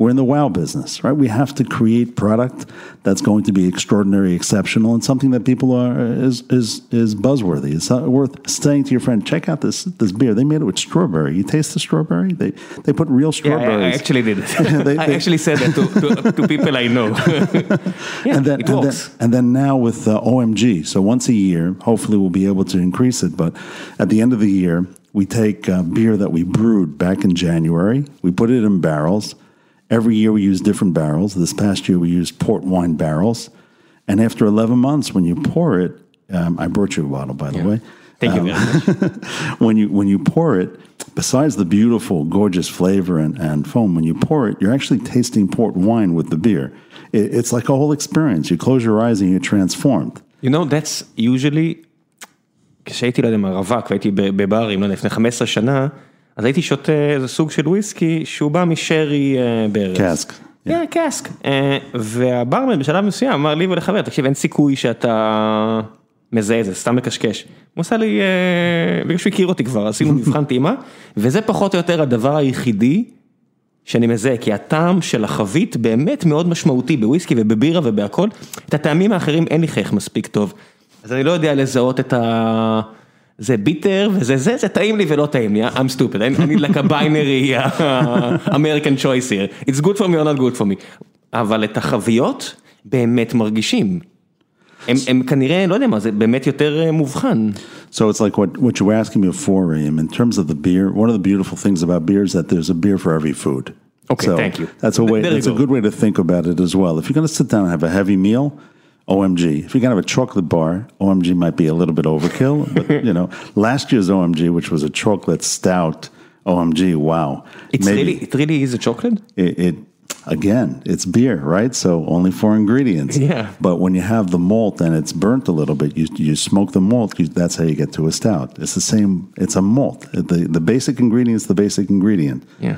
we're in the wow business, right? We have to create product that's going to be extraordinary, exceptional, and something that people are is is is buzzworthy. It's worth saying to your friend, check out this this beer. They made it with strawberry. You taste the strawberry? They they put real strawberries. Yeah, I, I actually did. they, I actually said that to, to, to people I know. yeah, and then, it and works. Then, and then now with uh, OMG, so once a year, hopefully we'll be able to increase it. But at the end of the year, we take uh, beer that we brewed back in January, we put it in barrels Every year we use different barrels. This past year we used port wine barrels. And after 11 months, when you pour it, um, I brought you a bottle, by the yeah. way. Thank um, you very much. when you when you pour it, besides the beautiful, gorgeous flavor and, and foam, when you pour it, you're actually tasting port wine with the beer. It, it's like a whole experience. You close your eyes and you're transformed. You know, that's usually, כשהייתי, לא יודע מה, רווק והייתי בברים, לא יודע, לפני 15 שנה, אז הייתי שותה איזה סוג של וויסקי שהוא בא משרי בארץ. קאסק. כן, קאסק. והברמן בשלב מסוים אמר לי ולחבר, תקשיב אין סיכוי שאתה מזהה את זה, סתם מקשקש. הוא עשה לי, בגלל שהוא הכיר אותי כבר, עשינו מבחן טעימה, וזה פחות או יותר הדבר היחידי שאני מזהה, כי הטעם של החבית באמת מאוד משמעותי בוויסקי ובבירה ובהכל, את הטעמים האחרים אין לי חייך מספיק טוב, אז אני לא יודע לזהות את ה... זה ביטר וזה זה, זה טעים לי ולא טעים לי, I'm stupid, אני like a binary American choice here, it's good for me or not good for me, אבל את החביות באמת מרגישים. הם, הם כנראה, לא יודע מה, זה באמת יותר מובחן. So it's like what, what you were asking me before, Raim, in terms of the beer, one of the beautiful things about beer is that there's a beer for every food. Okay, so thank you. That's a way. That's a good way to think about it as well. If you're going to sit down and have a heavy meal, OMG. If you can have a chocolate bar, OMG might be a little bit overkill. but you know, last year's OMG, which was a chocolate stout, OMG, wow. It's Maybe, really, it really is a chocolate. It, it again, it's beer, right? So only four ingredients. Yeah. But when you have the malt and it's burnt a little bit, you you smoke the malt. You, that's how you get to a stout. It's the same. It's a malt. The the basic ingredient is the basic ingredient. Yeah.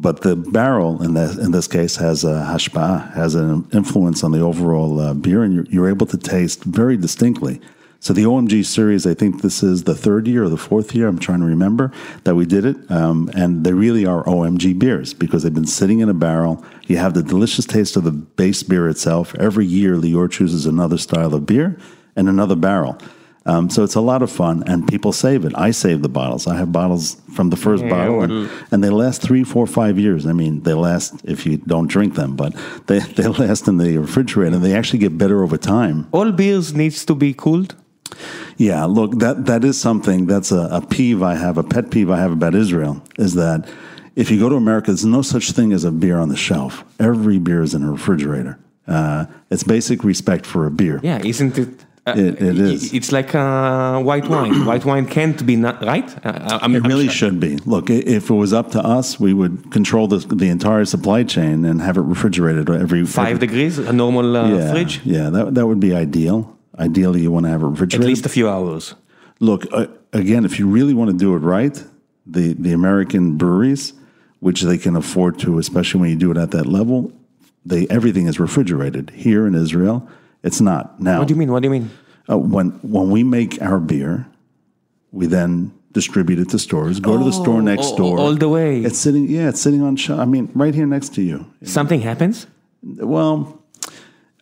But the barrel in this, in this case has a hashpa, has an influence on the overall uh, beer, and you're, you're, able to taste very distinctly. So the OMG series, I think this is the third year or the fourth year, I'm trying to remember, that we did it. Um, and they really are OMG beers because they've been sitting in a barrel. You have the delicious taste of the base beer itself. Every year, Lior chooses another style of beer and another barrel. Um, so it's a lot of fun, and people save it. I save the bottles. I have bottles from the first Yeah, bottle, and, and they last three, four, five years. I mean, they last if you don't drink them, but they, they last in the refrigerator, and they actually get better over time. All beers needs to be cooled. Yeah, look, that that is something that's a, a peeve I have, a pet peeve I have about Israel is that if you go to America, there's no such thing as a beer on the shelf. Every beer is in a refrigerator. Uh, it's basic respect for a beer. Yeah, isn't it? Uh, It- it is. It's like uh, white wine. white wine can't be not right. Uh, I'm, It I'm really should be. Look, if it was up to us, we would control the, the entire supply chain and have it refrigerated every Five every- degrees, a normal uh, yeah, fridge, Yeah, that that would be ideal. Ideally, you want to have it refrigerated at least a few hours. Look, uh, again, if you really want to do it right, the, the American breweries, which they can afford to, especially when you do it at that level, they everything is refrigerated. Here in Israel, it's not. Now, What do you mean? What do you mean? uh, when when we make our beer, we then distribute it to stores. Go to the store next oh, door. all the way. It's sitting. Yeah, it's sitting on. I mean, right here next to you. Something happens. Well,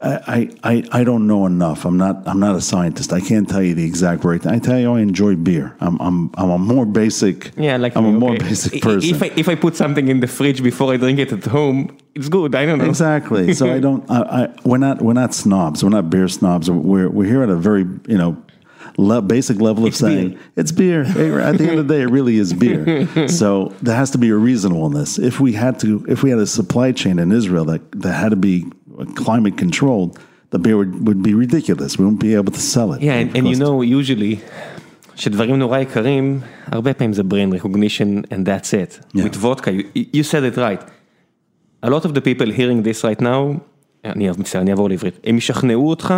I, I, I, I don't know enough. I'm not I'm not a scientist. I can't tell you the exact rate. I tell you, I enjoy beer. I'm I'm I'm a more basic. Yeah, like I'm me, a more okay. basic person. If I if I put something in the fridge before I drink it at home, it's good. I don't know. exactly. So I don't. I, I we're not we're not snobs. We're not beer snobs. We're we're here at a very you know. Le- basic level of It's saying beer. it's beer. At the end of the day, it really is beer. so there has to be a reasonableness. If we had to, if we had a supply chain in Israel that, that had to be climate controlled, the beer would, would be ridiculous. We wouldn't be able to sell it. Yeah, and, and you know, usually, שדברים נורא יקרים, הרבה פעמים זה brain recognition and that's it. Yeah. With vodka, you, you said it right. A lot of the people hearing this right now, אני מצטער, אני אעבור לעברית, הם ישכנעו אותך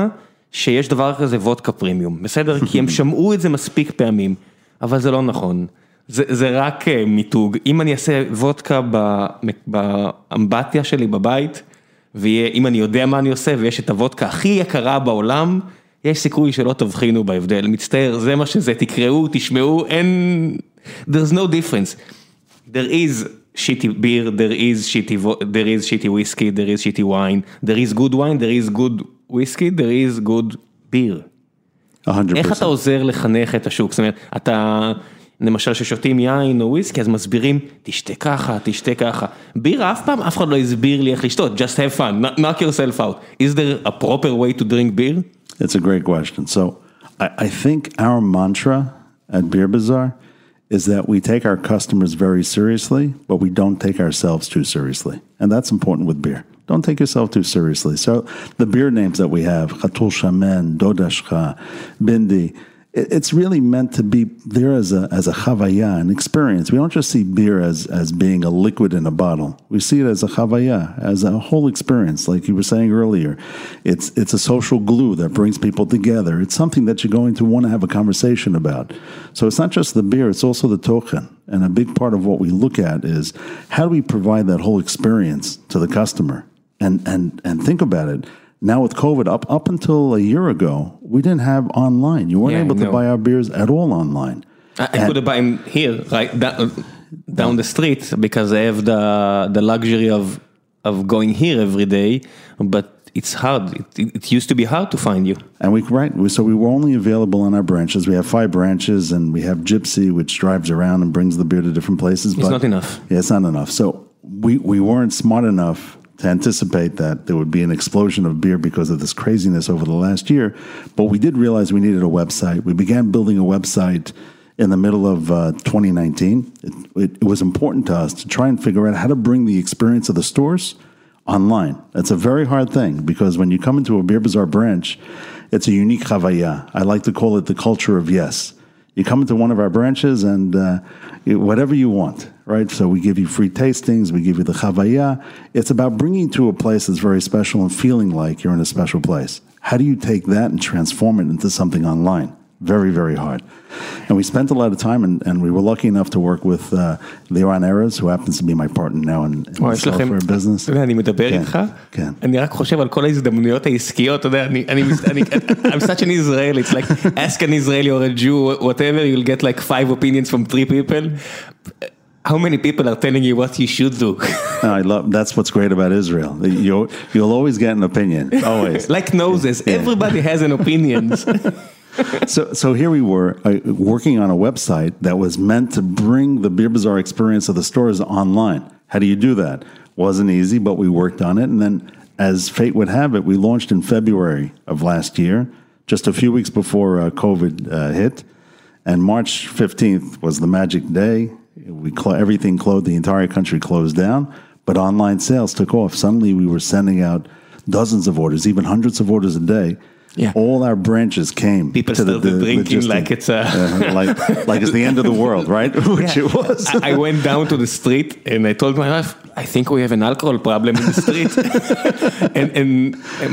שיש דבר כזה וודקה פרימיום, בסדר? כי הם שמעו את זה מספיק פעמים, אבל זה לא נכון. זה, זה רק אה, מיתוג. אם אני אעשה וודקה באמבטיה שלי בבית, ואם אני יודע מה אני עושה ויש את הוודקה הכי יקרה בעולם, יש סיכוי שלא תבחינו בהבדל. מצטער, זה מה שזה, תקראו, תשמעו, אין... there's no difference. There is shitty beer, there is shitty, there is shitty whiskey, there is shitty wine, there is good wine, there is good whiskey, there is good beer. 100%. איך אתה עוזר לחנך את השוק? זאת אומרת, אתה, למשל ששותים יין או וויסקי, אז מסבירים, תשתה ככה, תשתה ככה. בירה אף פעם, אף אחד לא הסביר לי איך לשתות, just have fun, knock- knock yourself out. Is there a proper way to drink beer? It's a great question. So I, I think our mantra at Beer Bazaar is that we take our customers very seriously, but we don't take ourselves too seriously. And that's important with beer. Don't take yourself too seriously. So the beer names that we have, Khatul Shaman, Dodashcha, Bindi, it- it's really meant to be there as a as a chavaya, an experience. We don't just see beer as as being a liquid in a bottle. We see it as a chavaya, as a whole experience, like you were saying earlier. It's it's a social glue that brings people together. It's something that you're going to want to have a conversation about. So it's not just the beer; it's also the token. And a big part of what we look at is how do we provide that whole experience to the customer? And and and think about it. Now with COVID, up up until a year ago, we didn't have online. You weren't Yeah, able to no. buy our beers at all online. I, I could have bought him here, right down, uh, down the street, because I have the the luxury of of going here every day. But it's hard. It, it, used to be hard to find you. And we right, we- so we were only available on our branches. We have five branches, and we have Gypsy, which drives around and brings the beer to different places. It's not enough. Yeah, it's not enough. So we we weren't smart enough to anticipate that there would be an explosion of beer because of this craziness over the last year. But we did realize we needed a website. We began building a website in the middle of uh, 2019. It, it, it was important to us to try and figure out how to bring the experience of the stores online. That's a very hard thing because when you come into a Beer Bazaar branch, it's a unique chavaya. I like to call it the culture of yes. You come into one of our branches and uh, whatever you want, right? So we give you free tastings, we give you the chavaya. It's about bringing you to a place that's very special and feeling like you're in a special place. How do you take that and transform it into something online? Very, very hard. And we spent a lot of time, and, and we were lucky enough to work with uh, Leon Eres, who happens to be my partner now in, in וואי, the יש לכם, software business. אתה יודע, אני מדבר כן, איתך, כן. אני רק חושב על כל ההזדמנויות העסקיות, אתה יודע, אני, אני, אני, I'm such an Israeli, it's like, ask an Israeli or a Jew, whatever, you'll get like five opinions from three people. How many people are telling you what you should do? No, I love that's what's great about Israel. You'll, you'll always get an opinion, always. like noses, Yeah. everybody has an opinion. so, so here we were uh, working on a website that was meant to bring the Beer Bazaar experience of the stores online. How do you do that? Wasn't easy, but we worked on it. And then, as fate would have it, we launched in February of last year, just a few weeks before uh, COVID uh, hit. And March 15th was the magic day. We cl- everything closed, the entire country closed down, but online sales took off. Suddenly, we were sending out dozens of orders, even hundreds of orders a day. Yeah. All our branches came. People to the- started the drinking logistic- like it's a- Uh, like like it's the end of the world, right? Which it was. I I went down to the street and I told my wife, I think we have an alcohol problem in the street. and and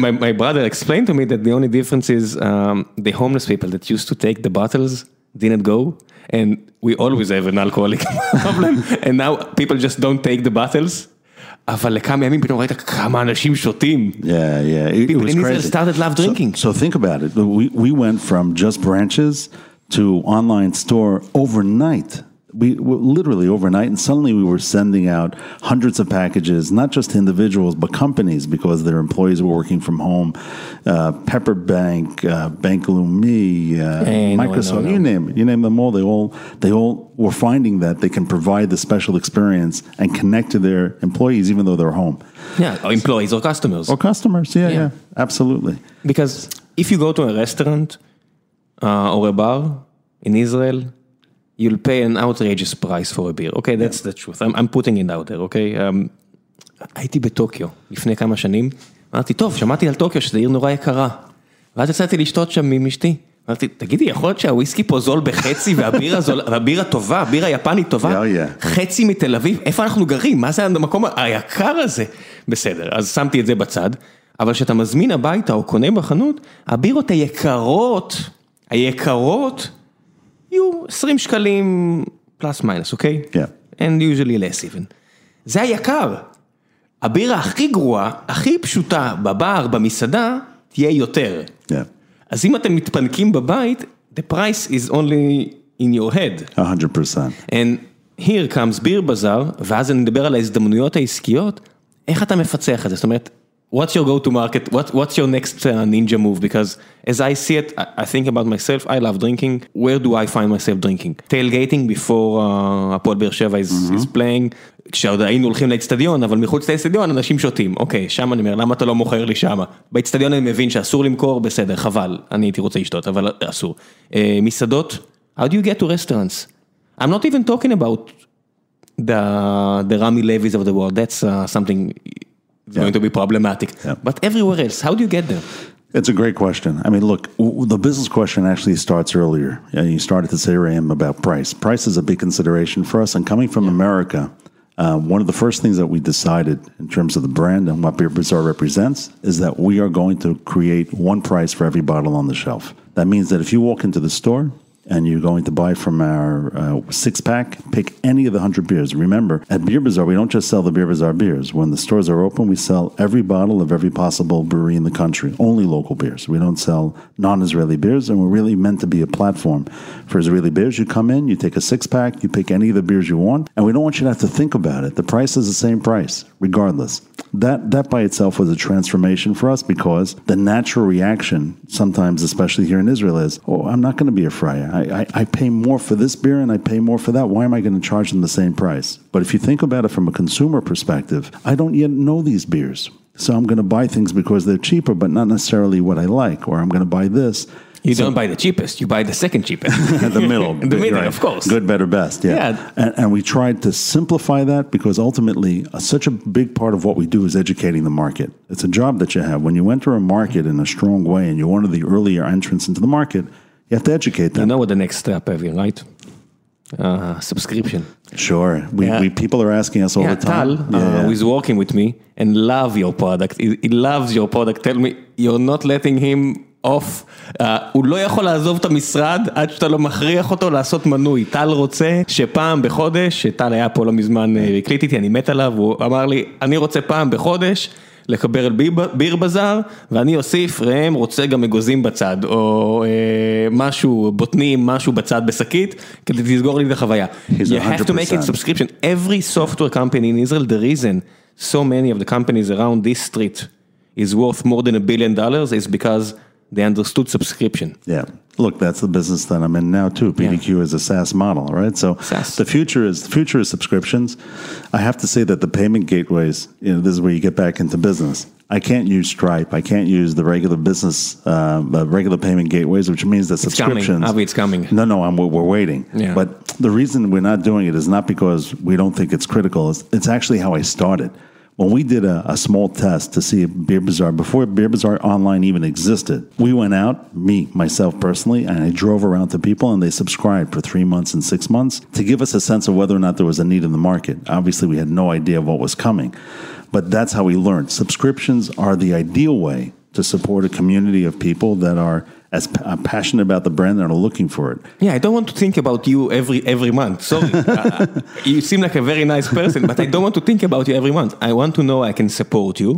my, my brother explained to me that the only difference is um, the homeless people that used to take the bottles didn't go. And we always have an alcoholic problem. and now people just don't take the bottles. אבל לכמה ימים פתאום ראית כמה אנשים שותים. Yeah, yeah. It, it People was in Israel crazy. started love drinking. So, so think about it. We, we went from just branches to online store overnight. We literally overnight, and suddenly we were sending out hundreds of packages, not just to individuals but companies because their employees were working from home. Uh, Pepper Bank, uh, Bank Leumi, uh, Hey, no, Microsoft, no, no. you name it. You name them all. They all they all were finding that they can provide the special experience and connect to their employees even though they're home Yeah, or employees or customers. or customers. Yeah, Yeah. yeah, absolutely. Because if you go to a restaurant uh, or a bar in Israel, you'll pay an outrageous price for a beer. Okay, that's the truth. I'm, I'm putting it out there, okay? Um, הייתי בטוקיו לפני כמה שנים, אמרתי, טוב, שמעתי על טוקיו שזו עיר נורא יקרה. ואז יצאתי לשתות שם עם אשתי. אמרתי, תגידי, יכול להיות שהוויסקי פה זול בחצי והבירה זול, והבירה טובה, הבירה יפנית טובה, Yeah, yeah. חצי מתל אביב, איפה אנחנו גרים? מה זה המקום היקר הזה? בסדר, אז שמתי את זה בצד, אבל כשאתה מזמין הביתה או קונה בחנות, הבירות היקרות, היקרות, יהיו 20 שקלים פלוס מיינוס, אוקיי? כן. And usually less even. זה היקר. הבירה הכי גרועה, הכי פשוטה בבר, במסעדה, תהיה יותר. Yeah, אז אם אתם מתפנקים בבית, the price is only in your head. a hundred percent. And here comes ביר בזאר, ואז אני מדבר על ההזדמנויות העסקיות, איך אתה מפצח את זה? זאת אומרת, what's your go to market, what, what's your next uh, ninja move? Because as I see it, I, I think about myself, I love drinking, where do I find myself drinking? tailgating before uh, הפועל באר שבע is, is playing, כשעוד היינו הולכים לאצטדיון, אבל מחוץ לאצטדיון אנשים שותים, אוקיי, שם אני אומר, למה אתה לא מוכר לי שמה? באצטדיון אני מבין שאסור למכור, בסדר, חבל, אני הייתי רוצה לשתות, אבל אסור. Uh, מסעדות, how do you get to restaurants? I'm not even talking about the the Rami Levis of the world. That's uh, something that's going to be problematic. Yeah. But everywhere else, how do you get there? It's a great question. I mean, look, w- the business question actually starts earlier. You started to say, Ram, about price. Price is a big consideration for us. And coming from America, uh, one of the first things that we decided in terms of the brand and what Beer Bazaar represents is that we are going to create one price for every bottle on the shelf. That means that if you walk into the store and you're going to buy from our uh, six pack, pick any of the 100 beers. Remember, at Beer Bazaar, we don't just sell the Beer Bazaar beers. When the stores are open, we sell every bottle of every possible brewery in the country, only local beers. We don't sell non Israeli beers, and we're really meant to be a platform for Israeli beers. You come in, you take a six pack, you pick any of the beers you want, and we don't want you to have to think about it. The price is the same price, regardless. That, that by itself was a transformation for us because the natural reaction, sometimes, especially here in Israel, is, oh, I'm not going to be a freier. I, I, I pay more for this beer and I pay more for that. Why am I going to charge them the same price? But if you think about it from a consumer perspective, I don't yet know these beers. So I'm going to buy things because they're cheaper, but not necessarily what I like, or I'm going to buy this. You don't buy the cheapest, you buy the second cheapest. the middle. The middle, right. of course. Good, better, best. Yeah. Yeah. And, and we tried to simplify that because ultimately, uh, such a big part of what we do is educating the market. It's a job that you have. When you enter a market in a strong way and you're one of the earlier entrants into the market, you have to educate you them. know what the next step have you, right? Uh, subscription. Sure. We, Yeah. we people are asking us all Yeah, the time. Tal, uh, who is working with me and love your product, he, he loves your product, tell me, you're not letting him off, uh, הוא לא יכול לעזוב את המשרד עד שאתה לא מכריח אותו לעשות מנוי, טל רוצה שפעם בחודש, שטל היה פה לא מזמן, אה, הקליט איתי, אני מת עליו, הוא אמר לי, אני רוצה פעם בחודש לקבל ביר, בזאר, ואני אוסיף, ראם רוצה גם אגוזים בצד, או אה, משהו, בוטנים, משהו בצד בשקית, כדי לסגור לי את החוויה. You have to make it 100%. subscription. Every software company in Israel, the reason so many of the companies around this street is worth more than a billion dollars is because they understood subscription. Yeah. Look, that's the business that I'm in now too. PDQ is a SaaS model, right? So SaaS. the future is the future is subscriptions. I have to say that the payment gateways, you know, this is where you get back into business. I can't use Stripe. I can't use the regular business, uh, the regular payment gateways, which means that It's coming. subscriptions. Avi, it's coming. No, no, I'm, we're waiting. Yeah. But the reason we're not doing it is not because we don't think it's critical. It's, it's actually how I started. When we did a, a small test to see Beer Bazaar, before Beer Bazaar Online even existed, we went out, me, myself personally, and I drove around to people and they subscribed for three months and six months to give us a sense of whether or not there was a need in the market. Obviously, we had no idea of what was coming, but that's how we learned. Subscriptions are the ideal way to support a community of people that are as pa- uh, passionate about the brand and are looking for it. Yeah, I don't want to think about you every every month. Sorry, uh, you seem like a very nice person, but I don't want to think about you every month. I want to know I can support you,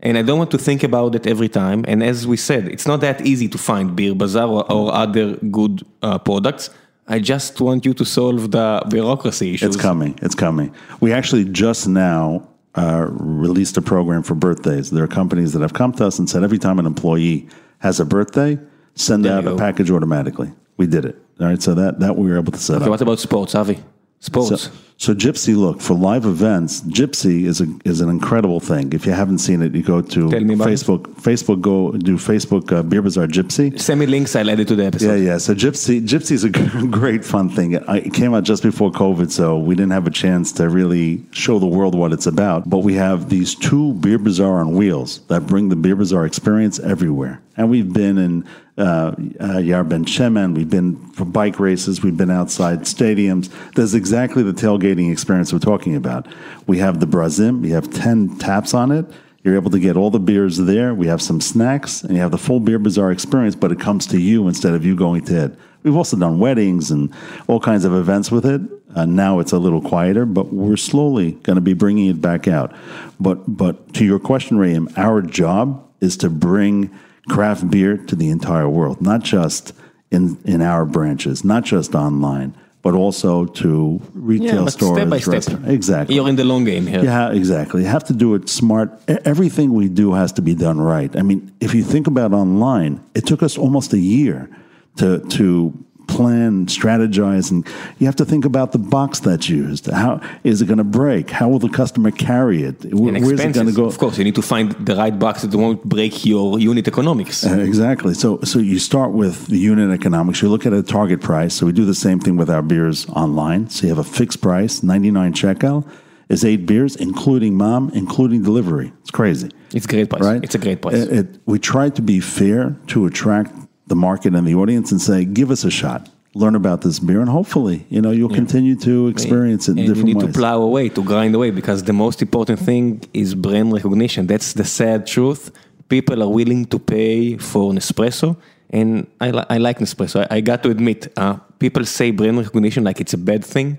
and I don't want to think about it every time. And as we said, it's not that easy to find Beer Bazaar or, or other good uh, products. I just want you to solve the bureaucracy issues. It's coming. It's coming. We actually just now uh, released a program for birthdays. There are companies that have come to us and said every time an employee has a birthday, send There out a package automatically. We did it. All right. So that that we were able to set Okay, up. what about sports, Avi? Sports. So, so Gypsy, look for live events. Gypsy is a is an incredible thing. If you haven't seen it, you go to it. Facebook. Facebook, go do Facebook uh, Beer Bazaar Gypsy. Send me links. I'll add it to the episode. Yeah, yeah. So Gypsy, Gypsy is a great fun thing. It came out just before COVID, so we didn't have a chance to really show the world what it's about. But we have these two Beer Bazaar on wheels that bring the Beer Bazaar experience everywhere. And we've been in uh, uh, Yar Ben Shemen, we've been for bike races, we've been outside stadiums. That's exactly the tailgating experience we're talking about. We have the Brazim, we have 10 taps on it. You're able to get all the beers there. We have some snacks, and you have the full Beer Bazaar experience, but it comes to you instead of you going to it. We've also done weddings and all kinds of events with it. Uh, now it's a little quieter, but we're slowly going to be bringing it back out. But but to your question, Ram, our job is to bring craft beer to the entire world, not just in in our branches, not just online, but also to retail Yeah, stores. step by step. Exactly. You're in the long game here. Yeah, exactly. You have to do it smart. Everything we do has to be done right. I mean, if you think about online, it took us almost a year to to plan, strategize, and you have to think about the box that's used. How is it going to break? How will the customer carry it? Wh- And Where's it going to go? Of course, you need to find the right box that won't break your unit economics. Uh, Exactly. So, so you start with the unit economics. You look at a target price. So we do the same thing with our beers online. So you have a fixed price, ninety nine shekel, is eight beers, including mom, including delivery. It's crazy. It's a great price. right? It's a great price. It, it- we try to be fair to attract the market and the audience and say, give us a shot, learn about this beer, and hopefully, you know, you'll continue to experience it in and you different need ways. to plow away, to grind away, because the most important thing is brand recognition. That's the sad truth. People are willing to pay for Nespresso, and I, li- I like Nespresso. I, I got to admit, uh, people say brand recognition like it's a bad thing,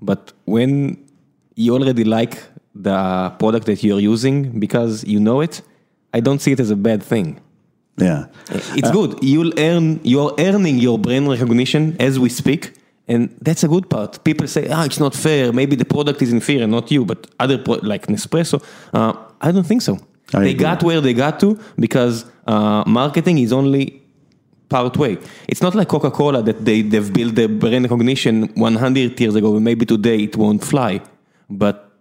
but when you already like the product that you're using because you know it, I don't see it as a bad thing. Yeah. It's good. You'll earn. You're earning your brand recognition as we speak, and that's a good part. People say, "Ah, it's not fair. Maybe the product is inferior, not you, but other pro- like Nespresso." Uh, I don't think so. I they agree. got where they got to because uh, marketing is only part way. It's not like Coca-Cola that they they've built the brand recognition 100 years ago. and Maybe today it won't fly, but.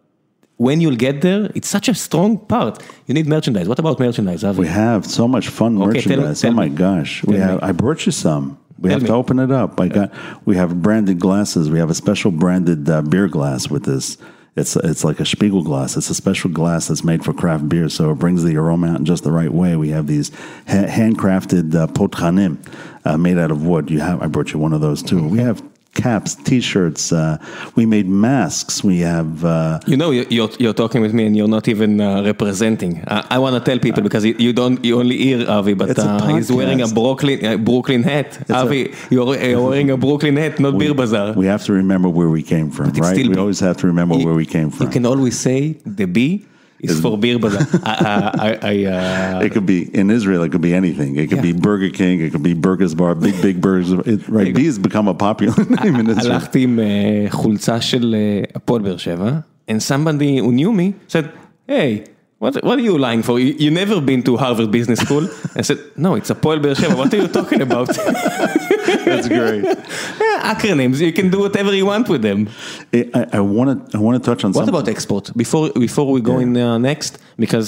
When you'll get there, it's such a strong part. You need merchandise. What about merchandise, Avi? We have so much fun Okay, merchandise. tell oh my me. gosh. We Tell have me. I brought you some. We Tell have to open it up. I got we have branded glasses. We have a special branded uh, beer glass with this it's it's like a Spiegelau glass. It's a special glass that's made for craft beer, so it brings the aroma out in just the right way. We have these ha- handcrafted uh, potranim uh, made out of wood. You have I brought you one of those too. We have caps, t-shirts. Uh, we made masks. We have uh, You know, you- you're, you're talking with me and you're not even uh, representing. Uh, I want to tell people because you, you don't, you only hear Avi, but uh, he's wearing a. Brooklyn, uh, Brooklyn hat. a- Avi, you're, you're wearing a Brooklyn hat, not Beer Bazaar. we have to remember where we came from, right? We always have to remember where we came from. You can always say the B is for Beer Bazaar. I, I, I, uh, It could be in Israel. It could be anything. It could Yeah. be Burger King. It could be Burgers Bar. Big Big Burgers. It, right. B has become a popular name in Israel. הלכתי עם uh, חולצה של uh, הפועל באר שבע, and somebody who knew me said, hey, What, what are you lying for? You, you never been to Harvard Business School? I said, no, it's Hapoel Be'er Sheva, what are you talking about? That's great. Yeah, Acronyms, you can do whatever you want with them. I want to I want to touch on What something. about export? Before before we go in uh, next, because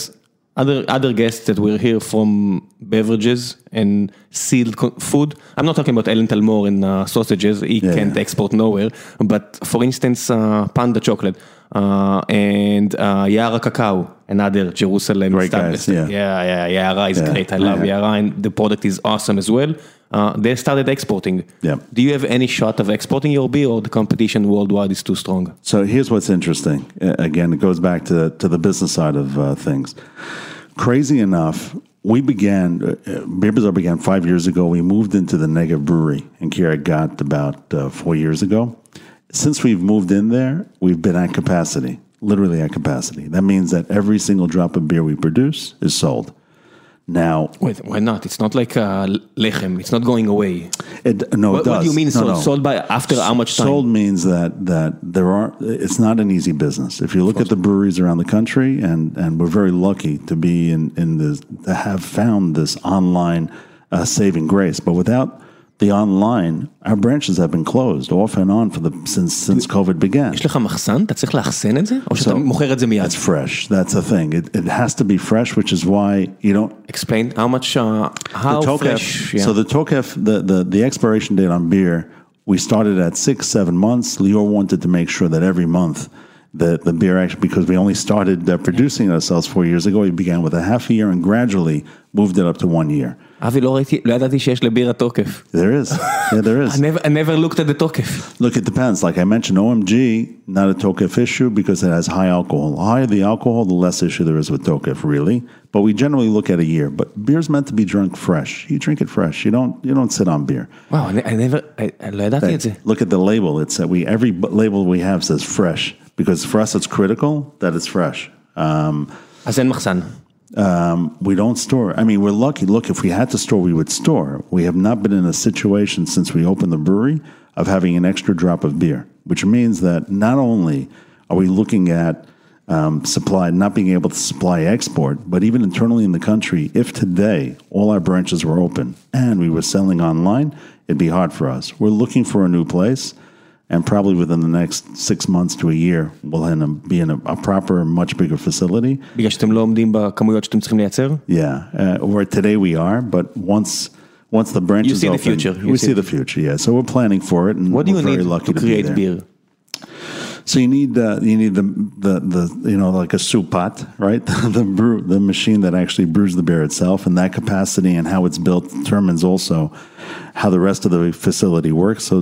other other guests that were here from beverages and sealed co- food. I'm not talking about Ellen Talmor and uh, sausages. He Yeah, can't yeah. export nowhere. But for instance, uh, Panda chocolate uh, and uh, Yara cacao, another Jerusalem. Great established- guys, yeah. yeah, yeah. Yara is Yeah, great. I love yeah. Yara, and the product is awesome as well. Uh, they started exporting. Yeah. Do you have any shot of exporting your beer, or the competition worldwide is too strong? So here's what's interesting. Again, it goes back to to the business side of uh, things. Crazy enough, we began. Uh, uh, Beer Bazaar began five years ago. We moved into the Negev Brewery in Kiryat Gat about uh, four years ago. Since we've moved in there, we've been at capacity, literally at capacity. That means that every single drop of beer we produce is sold. Now, Wait, why not? It's not like uh, lechem. It's not going away. it, no, What, it does. what do you mean No, sold? no. Sold by after how much time? Sold means that that there are. It's not an easy business. If you look at the breweries around the country, and and we're very lucky to be in in this to have found this online uh, saving grace. But without the online, our branches have been closed off and on for the since since COVID began. יש לך מחסן? אתה צריך לאחסן את זה? או שאתה So- מוכר את זה מיד? It's fresh. That's the thing. It, it has to be fresh, which is why you don't Explain how much, uh, how the Tokef, fresh. Yeah. So the Tokef, the, the, the expiration date on beer, we started at six, seven months. Lior wanted to make sure that every month the, the beer actually, because we only started uh, producing ourselves four years ago, we began with a half a year and gradually moved it up to one year. אבי, לא ראיתי, לא ידעתי שיש לבירה תוקף. There is. Yeah, there I is. never, I never looked at the תוקף. Look, it depends. Like I mentioned, OMG, not a Tokef issue because it has high alcohol. The higher the alcohol, the less issue there is with Tokef, really. But we generally look at a year. But beer's meant to be drunk fresh. You drink it fresh. You don't. You don't sit on beer. וואו, אני I never, I- I לא ידעתי את זה. Look at the label. It's that we every b- label we have says fresh because for us it's critical that it's fresh. Um, אז אין מחסן. um, we don't store. I mean, we're lucky. Look, if we had to store, we would store. We have not been in a situation since we opened the brewery of having an extra drop of beer, which means that not only are we looking at um, supply, not being able to supply export, but even internally in the country, if today all our branches were open and we were selling online, it'd be hard for us. We're looking for a new place. And probably within the next six months to a year, we'll end up be in a, a proper, much bigger facility. בגלל שאתם לא עומדים בכמויות שאתם צריכים לייצר? Yeah, uh, or today we are, but once once the branches You see the open, future. You we see see the the future. Yeah, so we're planning for it, and What do we're you very need lucky to to, be create there. beer? So you need uh, you need the, the the you know like a soup pot, right? the brew the machine that actually brews the beer itself, and that capacity and how it's built determines also how the rest of the facility works. So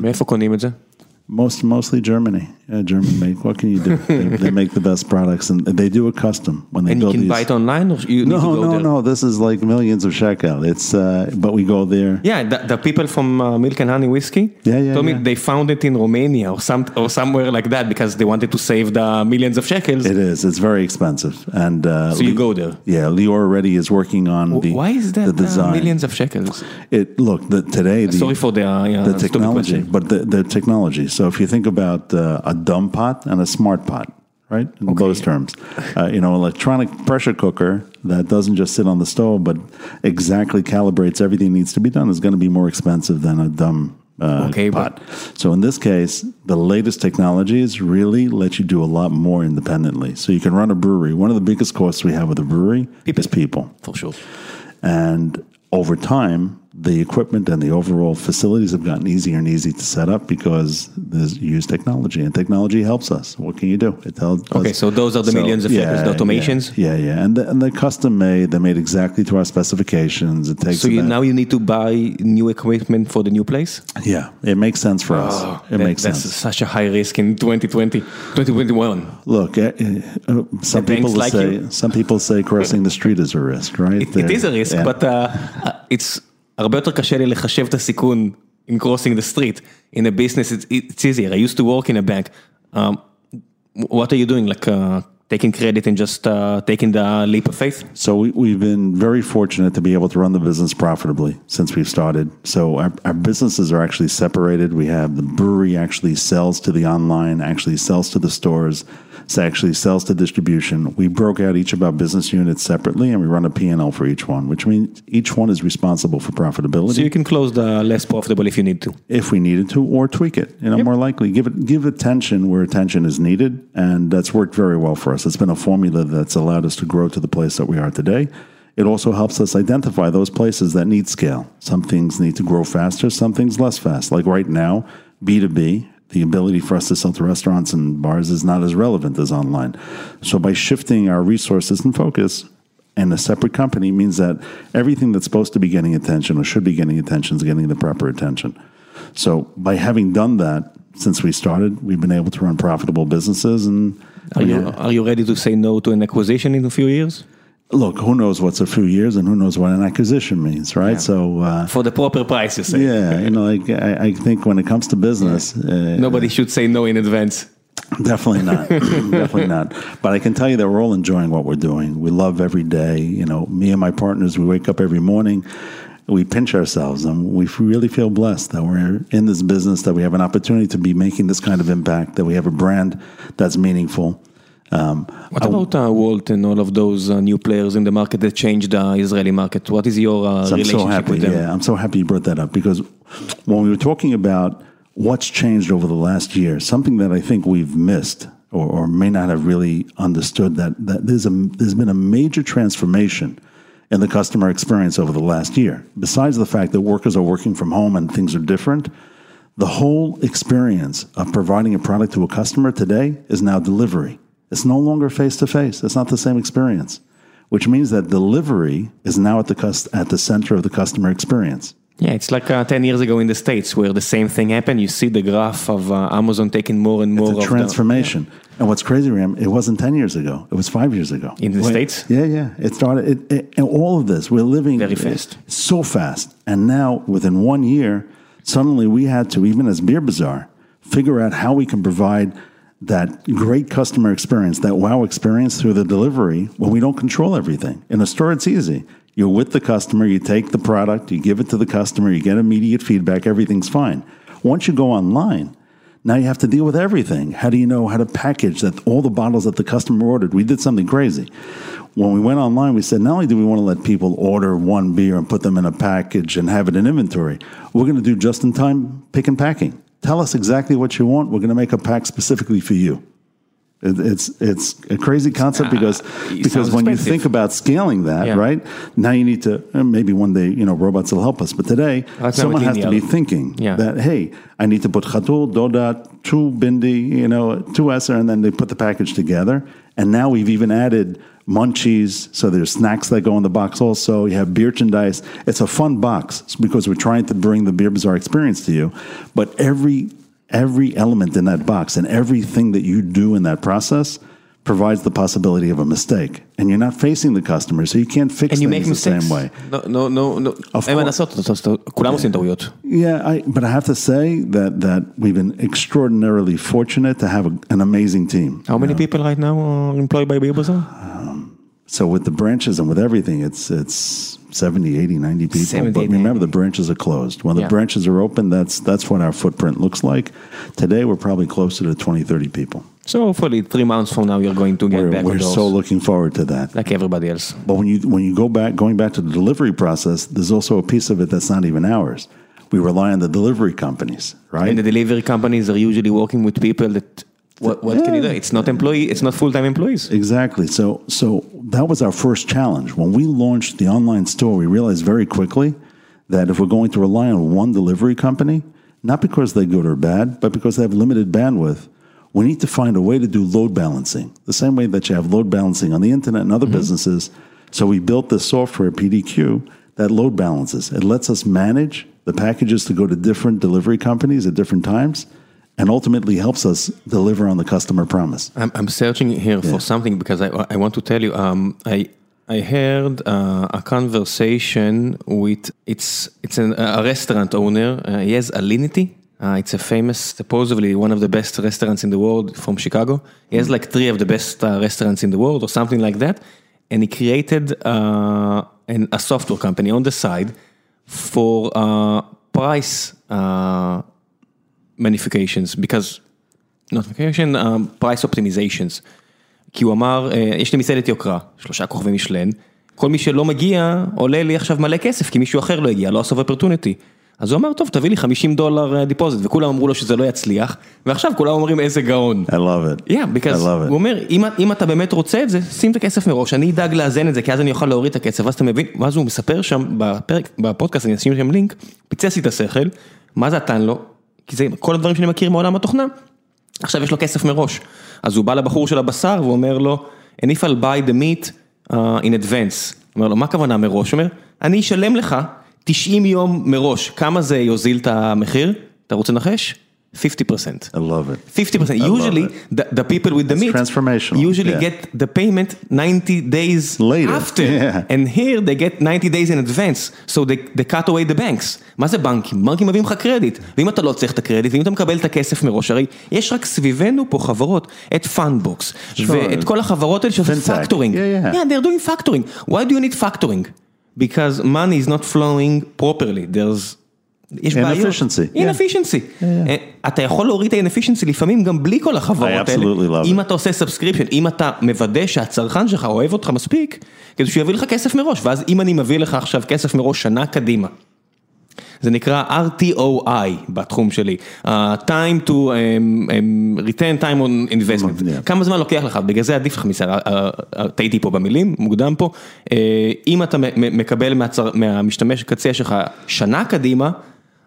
most mostly Germany yeah, German make. What can you do? they, they make the best products, and they do it custom when they And you build can these. buy it online or you need to no, no, there? no. This is like millions of shekel. It's uh, but we go there. Yeah, the, the people from uh, Milk and Honey Whiskey Yeah, yeah, told me they found it in Romania or some or somewhere like that because they wanted to save the millions of shekels. It is. It's very expensive, and uh, so you Le- go there. Yeah, Lior already is working on the. Why is that the design? uh, millions of shekels? It look the, today the, Sorry for the, uh, yeah, the technology, but the, the technology. So if you think about uh, a dumb pot and a smart pot, right? In those terms, uh, you know, electronic pressure cooker that doesn't just sit on the stove, but exactly calibrates everything needs to be done is going to be more expensive than a dumb. Uh, Okay, but- pot. So in this case, the latest technologies really let you do a lot more independently. So you can run a brewery. One of the biggest costs we have with a brewery is people. For sure. And over time, the equipment and the overall facilities have gotten easier and easy to set up because there's use technology and technology helps us. What can you do? It tells. Okay, so those are the millions of shekels, the automations? Yeah, yeah, yeah. and the, and they're custom made. They're made exactly to our specifications. It takes So you, now you need to buy new equipment for the new place? yeah, it makes sense for us. It Oh, That- makes that's sense. such a high risk in 2020, 2021. Look, uh, uh, some The people like say you. some people say crossing the street is a risk, right? It, it a risk, yeah. but uh, it's הרבה יותר קשה לי לחשב את הסיכון in crossing the street. In a business, it's, it's easier. I used to work in a bank. Um, what are you doing? Like uh, taking credit and just uh, taking the leap of faith? So we, we've been very fortunate to be able to run the business profitably since we've started. So our, our businesses are actually separated. We have the brewery actually sells to the online, actually sells to the stores. actually sales to distribution. We broke out each of our business units separately and we run a P&L for each one, which means each one is responsible for profitability. So you can close the less profitable if you need to. if we needed to, or tweak it. You know, more likely give it give attention where attention is needed, and that's worked very well for us. It's been a formula that's allowed us to grow to the place that we are today. It also helps us identify those places that need scale. Some things need to grow faster, some things less fast. Like right now, B two B. The ability for us to sell to restaurants and bars is not as relevant as online. So, by shifting our resources and focus, and a separate company means that everything that's supposed to be getting attention or should be getting attention is getting the proper attention. So by having done that since we started, we've been able to run profitable businesses. And Are you, are you ready to say no to an acquisition in a few years? Look, who knows what's a few years and who knows what an acquisition means, right? So uh, For the proper price, you say. yeah, you know, like I, I think when it comes to business, uh, Nobody should say no in advance. Definitely not. Definitely not. But I can tell you that we're all enjoying what we're doing. We love every day. You know, me and my partners, we wake up every morning, we pinch ourselves, and we really feel blessed that we're in this business, that we have an opportunity to be making this kind of impact, that we have a brand that's meaningful. Um, What about uh, Wolt and all of those uh, new players in the market that changed the Israeli market? What is your uh, So I'm relationship so happy. with them? Yeah, I'm so happy you brought that up because when we were talking about what's changed over the last year, something that I think we've missed or, or may not have really understood that that there's a there's been a major transformation in the customer experience over the last year. Besides the fact that workers are working from home and things are different, the whole experience of providing a product to a customer today is now delivery. It's no longer face to face. It's not the same experience, which means that delivery is now at the cus- at the center of the customer experience. Yeah, it's like uh, 10 years ago in the States where the same thing happened. You see the graph of uh, Amazon taking more and more It's a of the- transformation. And what's crazy, Ram, it wasn't 10 years ago. It was five years ago. In the States? Yeah, yeah. It started, it, it, and all of this, we're living Very fast. So fast. And now, within one year, suddenly we had to, even as Beer Bazaar, figure out how we can provide that great customer experience, that wow experience through the delivery well, we don't control everything. In a store, it's easy. You're with the customer, you take the product, you give it to the customer, you get immediate feedback, everything's fine. Once you go online, now you have to deal with everything. How do you know how to package that all the bottles that the customer ordered? We did something crazy. When we went online, we said not only do we want to let people order one beer and put them in a package and have it in inventory, we're going to do just in time pick and packing. Tell us exactly what you want. We're going to make a pack specifically for you. It, it's it's a crazy concept because it because when you think about scaling that, Yeah. right? Now you need to uh, maybe one day you know robots will help us, but today now someone has to be thinking Yeah. that hey, I need to put chatul, dodat, two bindi, you know, two esser, and then they put the package together. And now we've even added munchies, so there's snacks that go in the box. Also, you have merchandise. It's a fun box because we're trying to bring the beer bazaar experience to you. But every every element in that box and everything that you do in that process provides the possibility of a mistake, and you're not facing the customer, so you can't fix And you things make the mistakes. same way. No, no, no, no. Of אין מה course. לעשות, אתה- אתה- אתה- כולם עושים טעויות. Yeah, I, but I have to say that that we've been extraordinarily fortunate to have a, an amazing team. How many people right now are employed by Beer Bazaar? so with the branches and with everything, it's it's 70, 80, 90 people. 70, but 80. remember, the branches are closed. When Yeah. the branches are open, that's that's what our footprint looks like. Today, we're probably closer to 20, 30 people. So hopefully three months from now you're going to get We're, back we're so looking forward to that. like everybody else. But when you when you go back going back to the delivery process, there's also a piece of it that's not even ours. We rely on the delivery companies, right? And the delivery companies are usually working with people that, what, what can you do? It's not employee, it's not full-time employees. Exactly. So so that was our first challenge. When we launched the online store, we realized very quickly that if we're going to rely on one delivery company, not because they're good or bad, but because they have limited bandwidth, we need to find a way to do load balancing. The same way that you have load balancing on the internet and other mm-hmm. businesses. So we built this software, PDQ, that load balances. It lets us manage the packages to go to different delivery companies at different times and ultimately helps us deliver on the customer promise. I'm, I'm searching here for something because I, I want to tell you. Um, I I heard uh, a conversation with it's it's an, a restaurant owner. Uh, he has Alinea. Uh, it's a famous, supposedly one of the best restaurants in the world from Chicago. He has like three of the best uh, restaurants in the world or something like that. And he created uh, an, a software company on the side for uh, price magnifications because notification uh, price optimizations. כי הוא אמר, uh, יש לי מסעדת יוקרה, שלושה כוכבי משלן, כל מי שלא מגיע עולה לי עכשיו מלא כסף כי מישהו אחר לא הגיע, לא עשו opportunity. אז הוא אמר, טוב, תביא לי 50 דולר דיפוזיט, וכולם אמרו לו שזה לא יצליח, ועכשיו כולם אומרים איזה גאון. I love it. Yeah, because I love it. הוא אומר, אם, אם אתה באמת רוצה את זה, שים את הכסף מראש, אני אדאג לאזן את זה, כי אז אני אוכל להוריד את הכסף, ואז אתה מבין, ואז הוא מספר שם בפרק, בפודקאסט, אני אשים שם לינק, פיצץ לי את השכל, מה זה נתן לו? כי זה כל הדברים שאני מכיר מעולם התוכנה, עכשיו יש לו כסף מראש. אז הוא בא לבחור של הבשר ואומר לו, and if I'll buy the meat uh, in advance, אומר לו, מה הכוונה מראש? הוא אומר, אני אשלם לך 90 יום מראש, כמה זה יוזיל את המחיר? אתה רוצה לנחש? 50%. I love it. 50%. love Usually, it. the, the people with the It's meat transformational, usually yeah. get the payment 90 days Later, after. yeah. And here they get 90 days in advance, so they, they cut away the banks. מה זה בנקים? בנקים מביאים לך קרדיט. ואם אתה לא צריך את הקרדיט, ואם אתה מקבל את הכסף מראש, הרי יש רק סביבנו פה חברות, את פאנבוקס, ואת כל החברות האלה שעושות Fintech. פקטורינג. Yeah, yeah. Yeah, they're doing factoring. Why do you need factoring? Because money is not flowing properly. There's... יש בעיות. Inefficiency, yeah. inefficiency. אה, אתה יכול להוריד את ה-inefficiency לפעמים גם בלי כל החברות האלה. אם. אתה עושה סאבסקריפשן, אם אתה מוודא שהצרכן שלך אוהב אותך מספיק, כדי שהוא יביא לך כסף מראש, ואז אם אני מביא לך עכשיו כסף מראש שנה קדימה. זה נקרא RTOI בתחום שלי, uh, time to um, um, return time on investment, Yeah. כמה זמן לוקח לך, בגלל זה עדיף לך מסער, טעיתי פה במילים, מוקדם פה, אה, אם אתה מקבל מהצר- מהמשתמש קצה שלך שנה קדימה,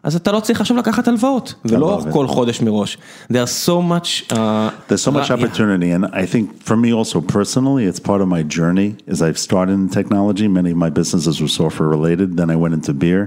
אז אתה לא צריך עכשיו לקחת הלוואות, ולא love it. כל חודש מראש. There are so much... uh, There's so much yeah. opportunity, and I think for me also personally, it's part of my journey. As I've started in technology, many of my businesses were software related. Then I went into beer,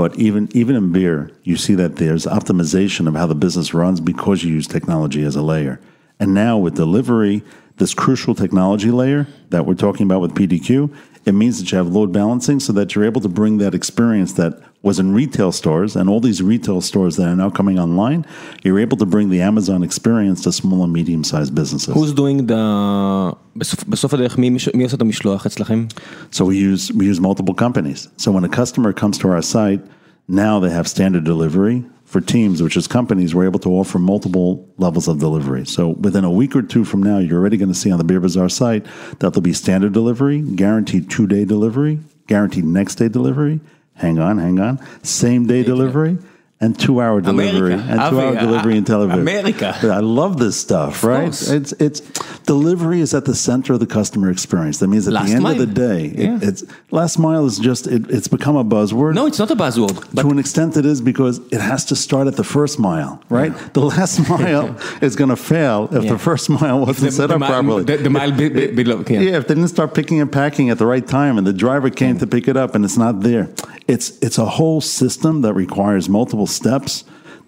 but even even in beer, you see that there's optimization of how the business runs because you use technology as a layer. And now with delivery, this crucial technology layer that we're talking about with PDQ, it means that you have load balancing so that you're able to bring that experience that was in retail stores and all these retail stores that are now coming online, you're able to bring the Amazon experience to small and medium sized businesses. Who's doing the... בסוף, בסוף הדרך, מי, מש- מי עושה את המשלוח אצלכם? So we use we use multiple companies. So when a customer comes to our site, now they have standard delivery. for teams, which is companies, we're able to offer multiple levels of delivery. So within a week or two from now, you're already going to see on the Beer Bazaar site that there'll be standard delivery, guaranteed two day delivery, guaranteed next day delivery. Hang on, hang on. Same day delivery and two hour delivery America. and two hour delivery in Tel Aviv. America. I love this stuff, right? It's it's delivery is at the center of the customer experience. That means at Last the end mile. of the day, it- Yeah. it's last mile is just it, it's become a buzzword. No, it's not a buzzword. But to an extent, it is because it has to start at the first mile, right? The last mile is going to fail if Yeah. the first mile wasn't set up mile- properly. The, the mile be- below, yeah. Yeah, if they didn't start picking and packing at the right time, and the driver came to pick it up, and it's not there, it's it's a whole system that requires multiple steps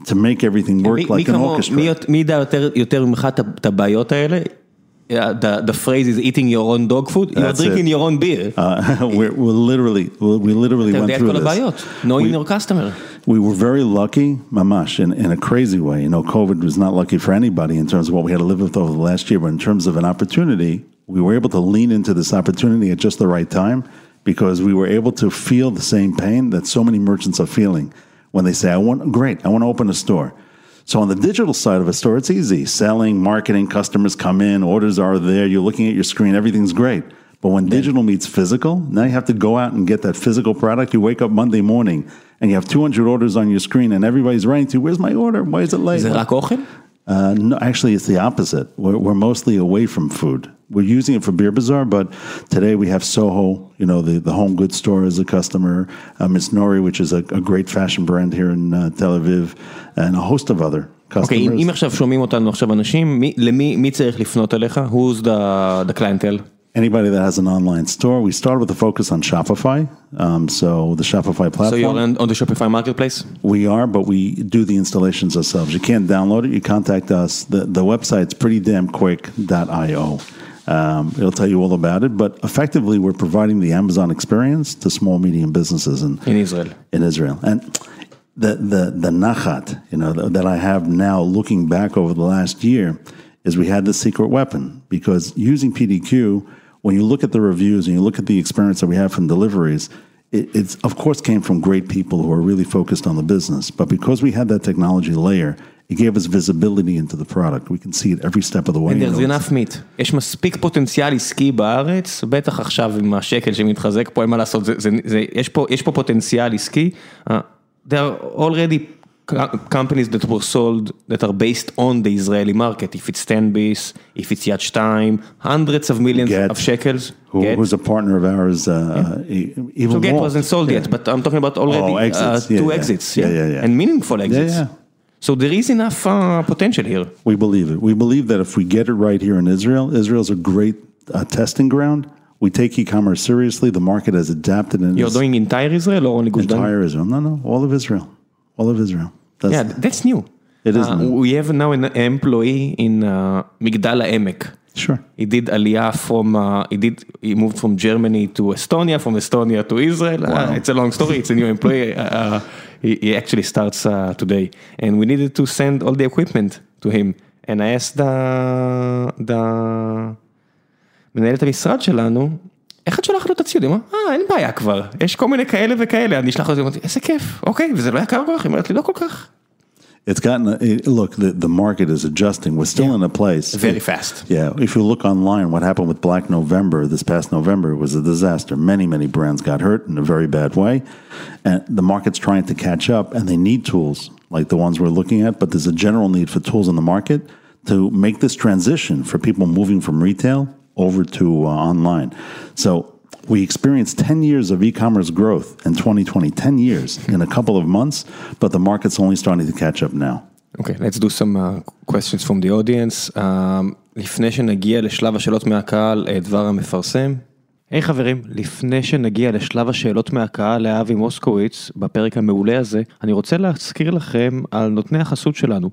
to make everything work מי- like מי an כמוהו- orchestra. מי יות- מי ידע יותר- יותר ממך את ה- את הבעיות האלה? Yeah, The the phrase is eating your own dog food, you're That's drinking it. your own beer. Uh, we're, we're literally we literally אתה went יודע את through כל this. הבעיות, knowing We- your customer. We were very lucky, mamash, in, in a crazy way. You know, COVID was not lucky for anybody in terms of what we had to live with over the last year, but in terms of an opportunity, we were able to lean into this opportunity at just the right time because we were able to feel the same pain that so many merchants are feeling when they say, I want, great, I want to open a store. So on the digital side of a store, it's easy selling, marketing, customers come in, orders are there, you're looking at your screen, everything's great. But when digital meets physical, now you have to go out and get that physical product. You wake up Monday morning and you have 200 orders on your screen, and everybody's writing to, Where's my order? Why is it late? Is it like Uh, no, actually, it's the opposite. We're, we're mostly away from food We're using it for Beer Bazaar, but today we have Soho, you know, the, the home goods store as a customer, uh, Miss Nori, which is a, a great fashion brand here in uh, Tel Aviv, and a host of other אוקיי, אם- customers. אם עכשיו שומעים אותנו עכשיו אנשים, מי- למי מי צריך לפנות אליך? Who's the the clientele? Anybody that has an online store, we started with a focus on Shopify. Um, so the Shopify So platform. you're on on the Shopify marketplace? We are, but we do the installations ourselves. You can't download it. You contact us. The, the website's prettydamnquick.io. um, it'll tell you all about it. But effectively, we're providing the Amazon experience to small, medium businesses in, In Israel. in Israel. And the, the, the nachat, you know, that I have now looking back over the last year is we had the secret weapon because using PDQ, when you look at the reviews and you look at the experience that we have from deliveries, it, it's of course came from great people who are really focused on the business. But because we had that technology layer, he gave us visibility into the product, we can see it every step of the way. And there's enough meat, יש מספיק פוטנציאל עסקי בארץ, בטח עכשיו עם השקל שמתחזק פה, אין מה לעשות, זה, זה, זה, יש, פה, יש פה פוטנציאל עסקי. Uh, there are already companies that were sold that are based on the Israeli market, if it's Tenbis, if it's Yad Shtaim, hundreds of millions Gett, of shekels. Who, Gett. Who's a partner of ours, uh, uh yeah. even So Gett wasn't sold yeah. yet, but I'm talking about already oh, exits. Uh, two yeah, exits. Yeah. Yeah, yeah, And meaningful exits. Yeah, so there is enough uh, potential here. We believe it. We believe that if we get it right here in Israel, Israel is a great uh, testing ground. We take e-commerce seriously. The market has adapted. And You're doing entire Israel or only Gush Entire Israel. No, no, all of Israel. All of Israel. That's, yeah, that's new. It is uh, new. We have now an employee in uh, Migdal HaEmek. Sure. He did Aliyah from, uh, he did, he moved from Germany to Estonia, from Estonia to Israel. Uh, wow. Uh, it's a long story. It's a new employee. Uh, uh, He, he actually starts uh, today. And we needed to send all the equipment to him. And I asked the, the מנהלת המשרד שלנו, איך את שולחת לו את הציוד? היא אמרה, אה, אין בעיה כבר, יש כל מיני כאלה וכאלה, אני אשלח לו את זה, אמרתי, איזה כיף, אוקיי, וזה לא יקר כל כך? היא אומרת לי, לא כל כך. It's gotten, a, it- look, the, the market is adjusting. We're still in a place. Very fast. Yeah, if you look online, what happened with Black November this past November was a disaster. Many, many brands got hurt in a very bad way. And the market's trying to catch up, and they need tools like the ones we're looking at, but there's a general need for tools in the market to make this transition for people moving from retail over to uh, online. So we experienced 10 years of e-commerce growth in 2020, 10 years in a couple of months, but the market's only starting to catch up now. אוקיי, let's do some uh, questions from the audience. Um, לפני שנגיע לשלב השאלות מהקהל, אה, דבר המפרסם. היי hey, חברים, לפני שנגיע לשלב השאלות מהקהל לאבי מוסקוביץ, בפרק המעולה הזה, אני רוצה להזכיר לכם על נותני החסות שלנו.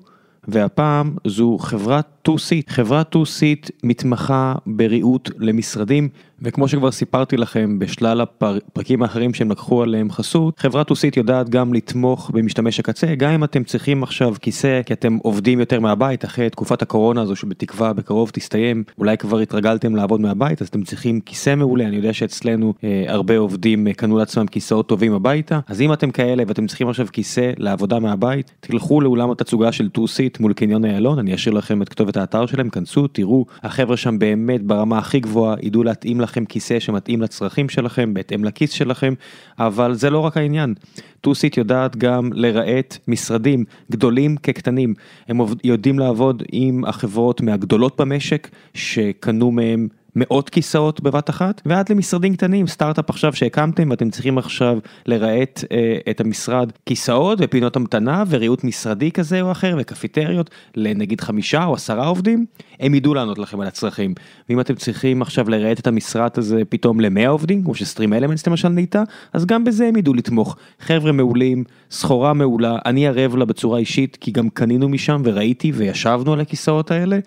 והפעם זו חברת 2-Seat. חברת 2-Seat מתמחה בריהוט למשרדים, וכמו שכבר סיפרתי לכם בשלל הפרקים האחרים שהם לקחו עליהם חסות, חברת 2-Seat יודעת גם לתמוך במשתמש הקצה, גם אם אתם צריכים עכשיו כיסא כי אתם עובדים יותר מהבית אחרי תקופת הקורונה הזו שבתקווה בקרוב תסתיים, אולי כבר התרגלתם לעבוד מהבית אז אתם צריכים כיסא מעולה, אני יודע שאצלנו אה, הרבה עובדים אה, קנו לעצמם כיסאות טובים הביתה, אז אם אתם כאלה ואתם צריכים עכשיו כיסא לעבודה מהבית, תלכו לאולם התצוגה של 2-Seat מול קניון איילון, אני אשאיר לכם את כתובת האתר שלהם, כנסו, תראו, החבר'ה שם באמת ברמה הכי גבוהה, ידעו להתאים לכם כיסא שמתאים לצרכים שלכם, בהתאם לכיס שלכם, אבל זה לא רק העניין. טוסיט יודעת גם לרהט משרדים גדולים כקטנים, הם יודעים לעבוד עם החברות מהגדולות במשק, שקנו מהם מאות כיסאות בבת אחת ועד למשרדים קטנים סטארט-אפ עכשיו שהקמתם ואתם צריכים עכשיו לרהט אה, את המשרד כיסאות ופינות המתנה וריהוט משרדי כזה או אחר וקפיטריות לנגיד חמישה או עשרה עובדים. הם ידעו לענות לכם על הצרכים. ואם אתם צריכים עכשיו לרהט את המשרד הזה פתאום למאה עובדים כמו שסטרים אלמנטס למשל נהייתה אז גם בזה הם ידעו לתמוך. חבר'ה מעולים סחורה מעולה אני ערב לה בצורה אישית כי גם קנינו משם וראיתי וישבנו על הכיסאות האלה.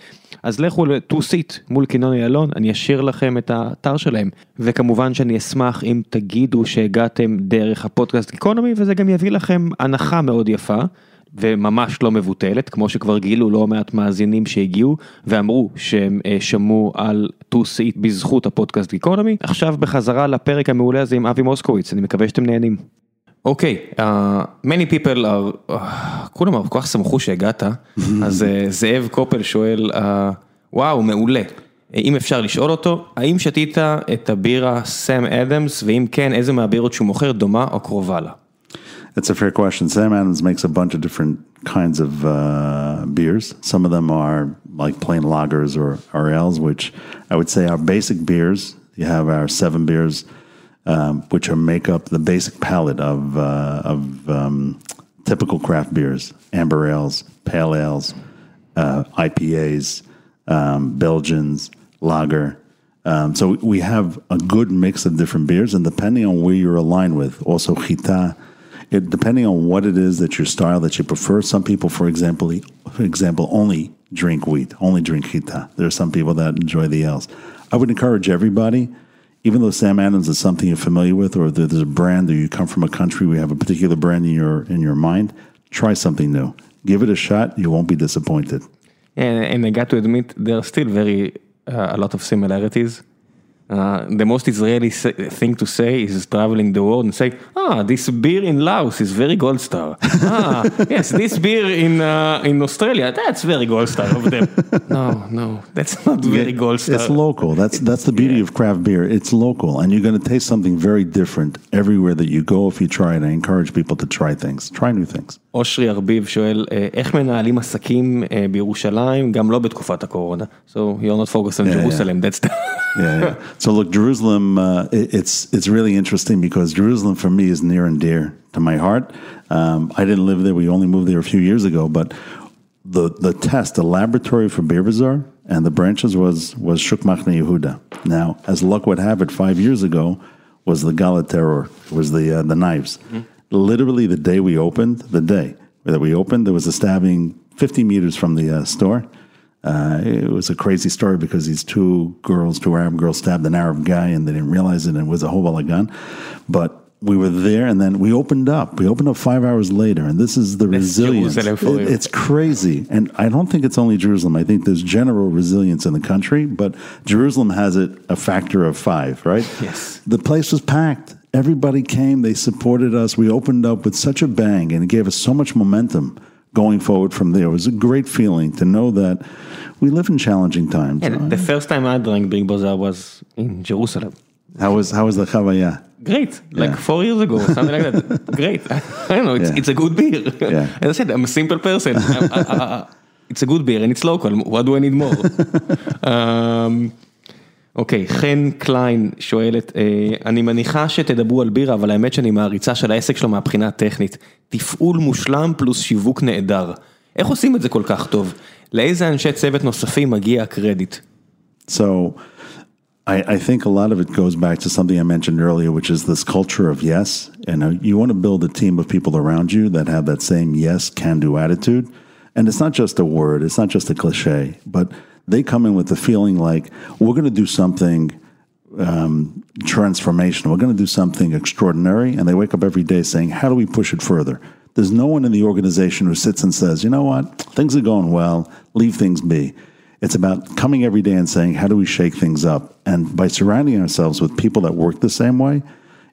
אז לכו ל-2-Seat מול קינון איילון אני אשאיר לכם את האתר שלהם וכמובן שאני אשמח אם תגידו שהגעתם דרך הפודקאסט גיקונומי וזה גם יביא לכם הנחה מאוד יפה. וממש לא מבוטלת כמו שכבר גילו לא מעט מאזינים שהגיעו ואמרו שהם uh, שמעו על 2-Seat בזכות הפודקאסט גיקונומי עכשיו בחזרה לפרק המעולה הזה עם אבי מוסקוביץ אני מקווה שאתם נהנים. אוקיי, okay, uh, many people are, uh, כולם כל כך שמחו שהגעת, אז uh, זאב קופל שואל, uh, וואו, מעולה. אם אפשר לשאול אותו, האם שתית את הבירה סם אדמס, ואם כן, איזה מהבירות שהוא מוכר דומה או קרובה לה? It's a fair question. Sam Adams makes a bunch of different kinds of uh, beers. Some of them are like plain lagers or, or ales, which I would say are basic beers. You have our seven beers, um, which are make up the basic palette of, uh, of um, typical craft beers: amber ales, pale ales, uh, IPAs, um, Belgians, lager. Um, so we have a good mix of different beers, and depending on where you're aligned with, also chita. It, depending on what it is that your style that you prefer. Some people, for example, for example, only drink wheat, only drink chita. There are some people that enjoy the ales. I would encourage everybody, even though Sam Adams is something you're familiar with, or there's a brand, or you come from a country we have a particular brand in your in your mind, try something new. Give it a shot. You won't be disappointed. And, and I got to admit, they're still very a lot of similarities. Uh, the most Israeli say, thing to say is traveling the world and say, ah, this beer in Laos is very gold star. ah, yes, this beer in uh, in Australia, that's very gold star of them. no, no, that's not very gold star. It's local. That's that's the beauty of craft beer. It's local, and you're going to taste something very different everywhere that you go if you try it. I encourage people to try things. Try new things. אושרי ארביב שואל, אה, איך מנהלים עסקים אה, בירושלים, גם לא בתקופת הקורונה? So you're not focused on Yeah, Jerusalem, that's the... Yeah, yeah. So look, Jerusalem. Uh, it- it's it's really interesting because Jerusalem for me is near and dear to my heart. Um, I didn't live there. We only moved there a few years ago, but the the test, the laboratory for Beer Bazaar and the branches was was Shuk Machne Yehuda. Now, as luck would have it, five years ago was the Gala terror. Was the uh, the knives. Literally, the day we opened, the day that we opened, there was a stabbing 50 meters from the uh, store. Uh, it was a crazy story because these two girls, two Arab girls, stabbed an Arab guy and they didn't realize it and it was a whole gun. But we were there and then we opened up. We opened up five hours later, and this is the resilience. It- it's crazy. And I don't think it's only Jerusalem. I think there's general resilience in the country, but Jerusalem has it a factor of five, right? Yes. The place was packed. Everybody came, they supported us. We opened up with such a bang, and it gave us so much momentum going forward from there. It was a great feeling to know that we live in challenging times. Yeah, the first time I drank Beer Bazaar was in Jerusalem. How was how was the chavaya? Great, like Yeah. four years ago, something like that. Great. I don't know, it's, Yeah. it's a good beer. Yeah. As I said, I'm a simple person. I- I- I- it's a good beer and it's local, what do I need more? um, אוקיי, חן קליין שואלת, אה, אני מניחה שתדברו על בירה, אבל האמת שאני מעריצה של העסק שלו מהבחינה הטכנית. תפעול מושלם פלוס שיווק נהדר. איך עושים את זה כל כך טוב? לאיזה אנשי צוות נוספים מגיע הקרדיט? So I, I think a lot of it goes back to something I mentioned earlier, which is this culture of yes. And uh, you want to build a team of people around you that have that same yes, can do attitude. And it's not just a word, it's not just a cliche, but they come in with the feeling like we're going to do something um, transformational. We're going to do something extraordinary. And they wake up every day saying, How do we push it further? There's no one in the organization who sits and says, You know what? Things are going well. Leave things be. It's about coming every day and saying, How do we shake things up? And by surrounding ourselves with people that work the same way,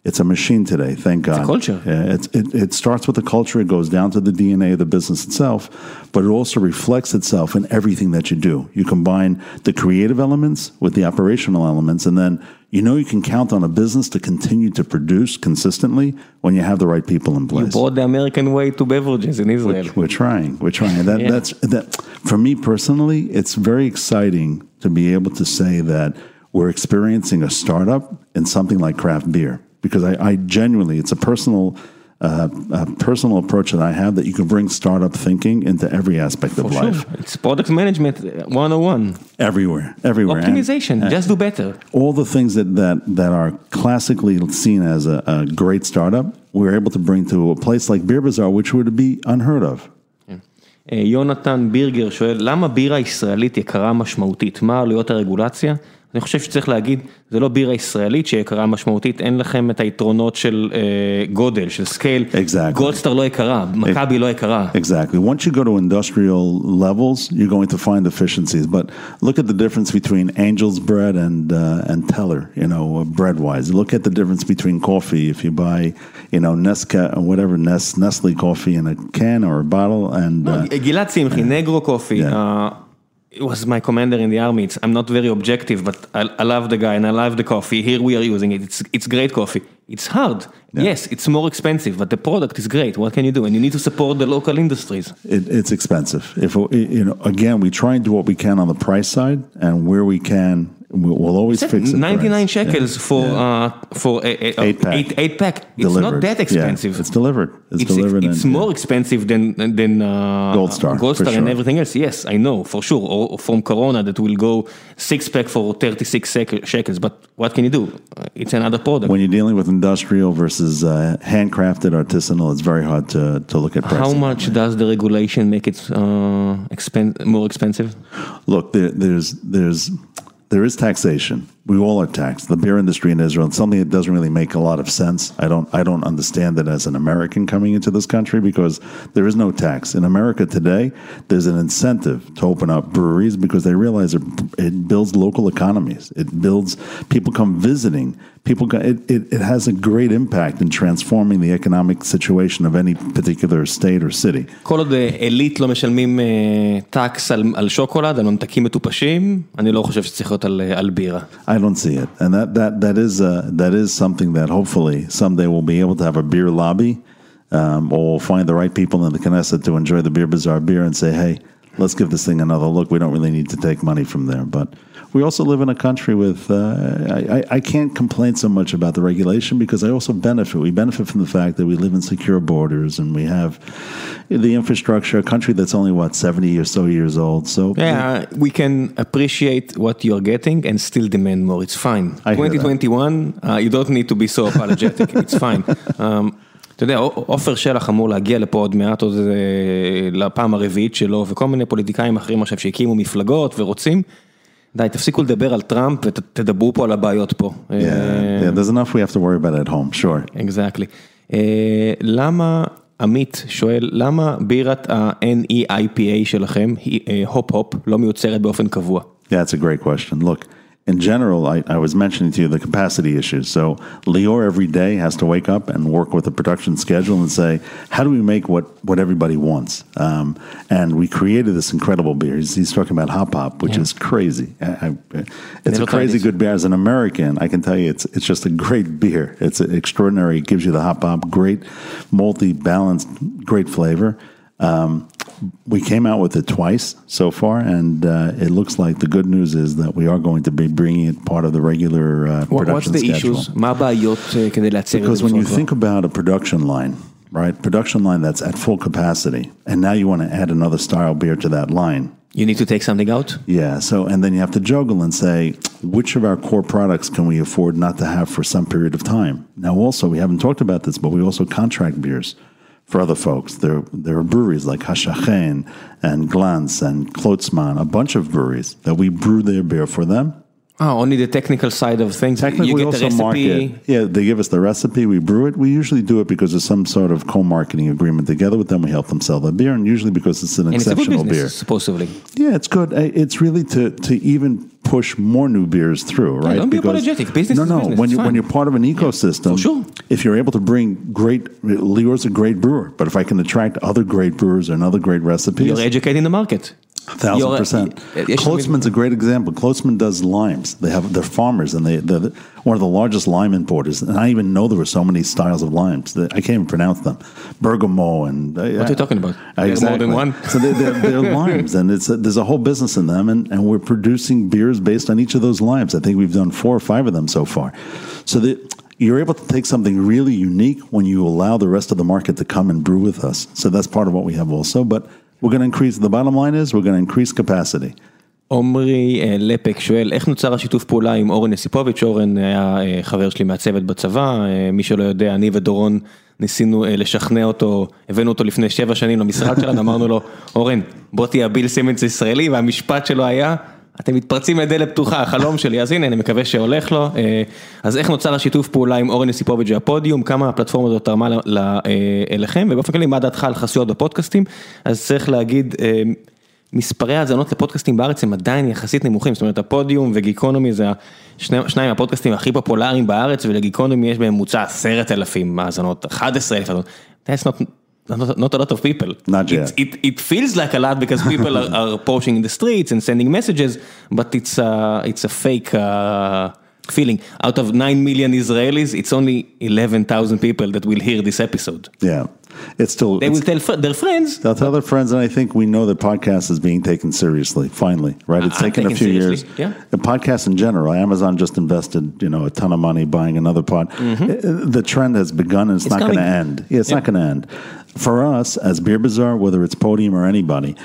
it's a machine today, thank God. It's culture. Yeah, it's, it, it starts with the culture, it goes down to the DNA of the business itself, but it also reflects itself in everything that you do. You combine the creative elements with the operational elements, and then you know you can count on a business to continue to produce consistently when you have the right people in place. You place. brought the American way to beverages in Israel. We're trying. We're trying. That, Yeah. That's that. For me personally, it's very exciting to be able to say that we're experiencing a startup in something like craft beer because I, I genuinely, it's a personal, uh, a personal approach that I have that you can bring startup thinking into every aspect of For life, sure. It's product management uh, 101. everywhere, everywhere. And- Optimization, and just do better. all the things that that that are classically seen as a, a great startup, we're able to bring to a place like Beer Bazaar, which would be unheard of. אה, יונתן בירגר שואל, למה בירה ישראלית יקרה משמעותית? מה עלויות הרגולציה? אני חושב שצריך להגיד, זה לא בירה ישראלית שיקרה משמעותית, אין לכם את היתרונות של אה, גודל, של סקייל. Exactly. גולדסטאר לא יקרה, מכבי לא יקרה. Exactly. Once you go to industrial levels, you're going to find efficiencies. But look at the difference between Angel's bread and uh, and Teller. You know, uh, bread wise. Look at the difference between coffee. If you buy, you know, Nesca whatever Nest, Nestle coffee in a can or a bottle, and uh, גלעד שמחי, נגרו קופי, Yeah. uh, it was my commander in the army, it's, I'm not very objective, but I, I love the guy and I love the coffee, here we are using it, it's, it's great coffee. It's hard, yes, it's more expensive, but the product is great, what can you do? And you need to support the local industries. it, it's expensive. If you know, again, we try and do what we can on the price side, and where we can, we'll, always fix it. 99 shekels for, uh, for a, a, Eight pack. Eight, eight pack, it's not that expensive. Yeah, it's delivered. It's, It's, delivered. it's and- more expensive than than uh, Gold Star, Gold Star and everything else. Yes, I know for sure. Or, from Corona that will go six pack for 36 shekels. But what can you do? It's another product. When you're dealing with industrial versus uh, handcrafted artisanal, it's very hard to, to look at pricing. How much does the regulation make it uh, expen- more expensive? Look, there, there's there's there is taxation. We all are taxed. The beer industry in Israel, it's something that doesn't really make a lot of sense. I don't, I don't understand it as an American coming into this country because there is no tax. In America today, there's an incentive to open up breweries because they realize it, it builds local economies. It builds, people come visiting People, go, it, it, it has a great impact in transforming the economic situation of any particular state or city. כל עוד עילית לא משלמים טקס על, על שוקולד, על ממתקים מטופשים, אני לא חושב שצריך להיות על, על בירה. I don't see it, and that that that is uh, that is something that hopefully someday we'll be able to have a beer lobby, um, or we'll find the right people in the Knesset to enjoy the beer bazaar beer and say, hey, let's give this thing another look. We don't really need to take money from there, but we also live in a country with. Uh, I, I can't complain so much about the regulation because I also benefit. We benefit from the fact that we live in secure borders and we have the infrastructure. A country that's only what seventy or so years old. So Yeah, we can appreciate what you're getting and still demand more, it's fine. I hear that. 2021, uh, you don't need to be so apologetic, it's fine. Um, אתה יודע, עופר שלח אמור להגיע לפה עוד מעט, עוד לפעם הרביעית שלו, וכל מיני פוליטיקאים אחרים עכשיו שהקימו מפלגות ורוצים. די, תפסיקו לדבר על טראמפ ותדברו פה על הבעיות פה. yeah, yeah, there's enough we have to worry about at home. Sure. אקזקטלי. למה, עמית שואל, למה בירת ה-NEIPA שלכם, הופ-הופ, לא מיוצרת באופן קבוע? Yeah, that's a great question. Look, in general, I, I was mentioning to you the capacity issues. So Lior every day has to wake up and work with the production schedule and say, how do we make what, what everybody wants? Um, and we created this incredible beer. He's, he's talking about Hop Hop, which Yeah. is crazy. I, I, it's a crazy good beer. As an American, I can tell you it's, it's just a great beer. It's extraordinary. It gives you the Hop Hop, great, multi balanced, great flavor. Um, we came out with it twice so far, and uh, it looks like the good news is that we are going to be bringing it part of the regular uh, What- What's production the schedule. issues? מה הבעיות אה, כדי לייצר את זה Because when you בצורה think about a production line, right, production line that's at full capacity, and now you want to add another style beer to that line. You need to take something out? Yeah, so and then you have to juggle and say which of our core products can we afford not to have for some period of time. Now, also we haven't talked about this, but we also contract beers for other folks. There, there are breweries like Hashachen and Glantz and Klotzmann, a bunch of breweries that we brew their beer for them. Oh, only the technical side of things. Technically, you we get the also recipe. market. Yeah, they give us the recipe, we brew it. We usually do it because of some sort of co-marketing agreement together with them. We help them sell the beer, and usually because it's an And it's a good exceptional beer. supposedly. Yeah, it's good. It's really to to even push more new beers through, right? don't be apologetic. Business no, is no. business. When It's you when fine. you're part of an ecosystem, for sure. if you're able to bring great, Lior's a great brewer, but if I can attract other great brewers and other great recipes, You're educating the market. Thousand You're- percent. יש- a great example. Klotzman does limes. They have they're farmers, and they they're one of the largest lime importers. And I even know there were so many styles of limes. That I can't even pronounce them. Bergamo and uh, What are you talking about? Exactly. more than one? so they, they're, they're limes, and it's a, there's a whole business in them, and, and we're producing beers based on each of those limes. I think we've done four or five of them so far. So that you're able to take something really unique when you allow the rest of the market to come and brew with us. So that's part of what we have also. But we're going to increase. The bottom line is we're going to increase capacity. עומרי אה, לפק שואל, איך נוצר השיתוף פעולה עם אורן יסיפוביץ'? אורן היה אה, חבר שלי מהצוות בצבא, אה, מי שלא יודע, אני ודורון ניסינו לשכנע אותו, הבאנו אותו לפני שבע שנים למשרד שלנו, אמרנו לו, אורן, בוא תהיה הביל סימנס הישראלי, והמשפט שלו היה, אתם מתפרצים לדלת פתוחה, החלום שלי, אז הנה, אני מקווה שהולך לו. אה, אז איך נוצר השיתוף פעולה עם אורן יסיפוביץ' והפודיום, כמה הפלטפורמה הזאת תרמה אה, אליכם, ובאופן כללי, מה דעתך על חסויות בפודקאסטים? אז צריך להגיד, אה, מספרי האזנות לפודקאסטים בארץ הם עדיין יחסית נמוכים, זאת אומרת הפודיום וגיקונומי זה השני, שניים הפודקאסטים הכי פופולריים בארץ ולגיקונומי יש בממוצע עשרת אלפים האזנות, 11 אלף האזנות, that's not, not, a lot of people. Not yet. It, it, it feels like a lot because people are, are posting in the streets and sending messages, but it's a, it's a fake uh, feeling. Out of 9 million Israelis, it's only 11,000 people that will hear this episode. Yeah, it's still. They it's- will tell their friends, They'll tell their friends, and I think we know that podcast is being taken seriously. Finally, right? It's I'm taken a few seriously, years. yeah. The podcast in general, Amazon just invested, you know, a ton of money buying another pod. Uh, The trend has begun, and it's, Mm-hmm. It's not going to end. Yeah, it's Yeah. not going to end. For us, as Beer Bazaar, whether it's Podium or anybody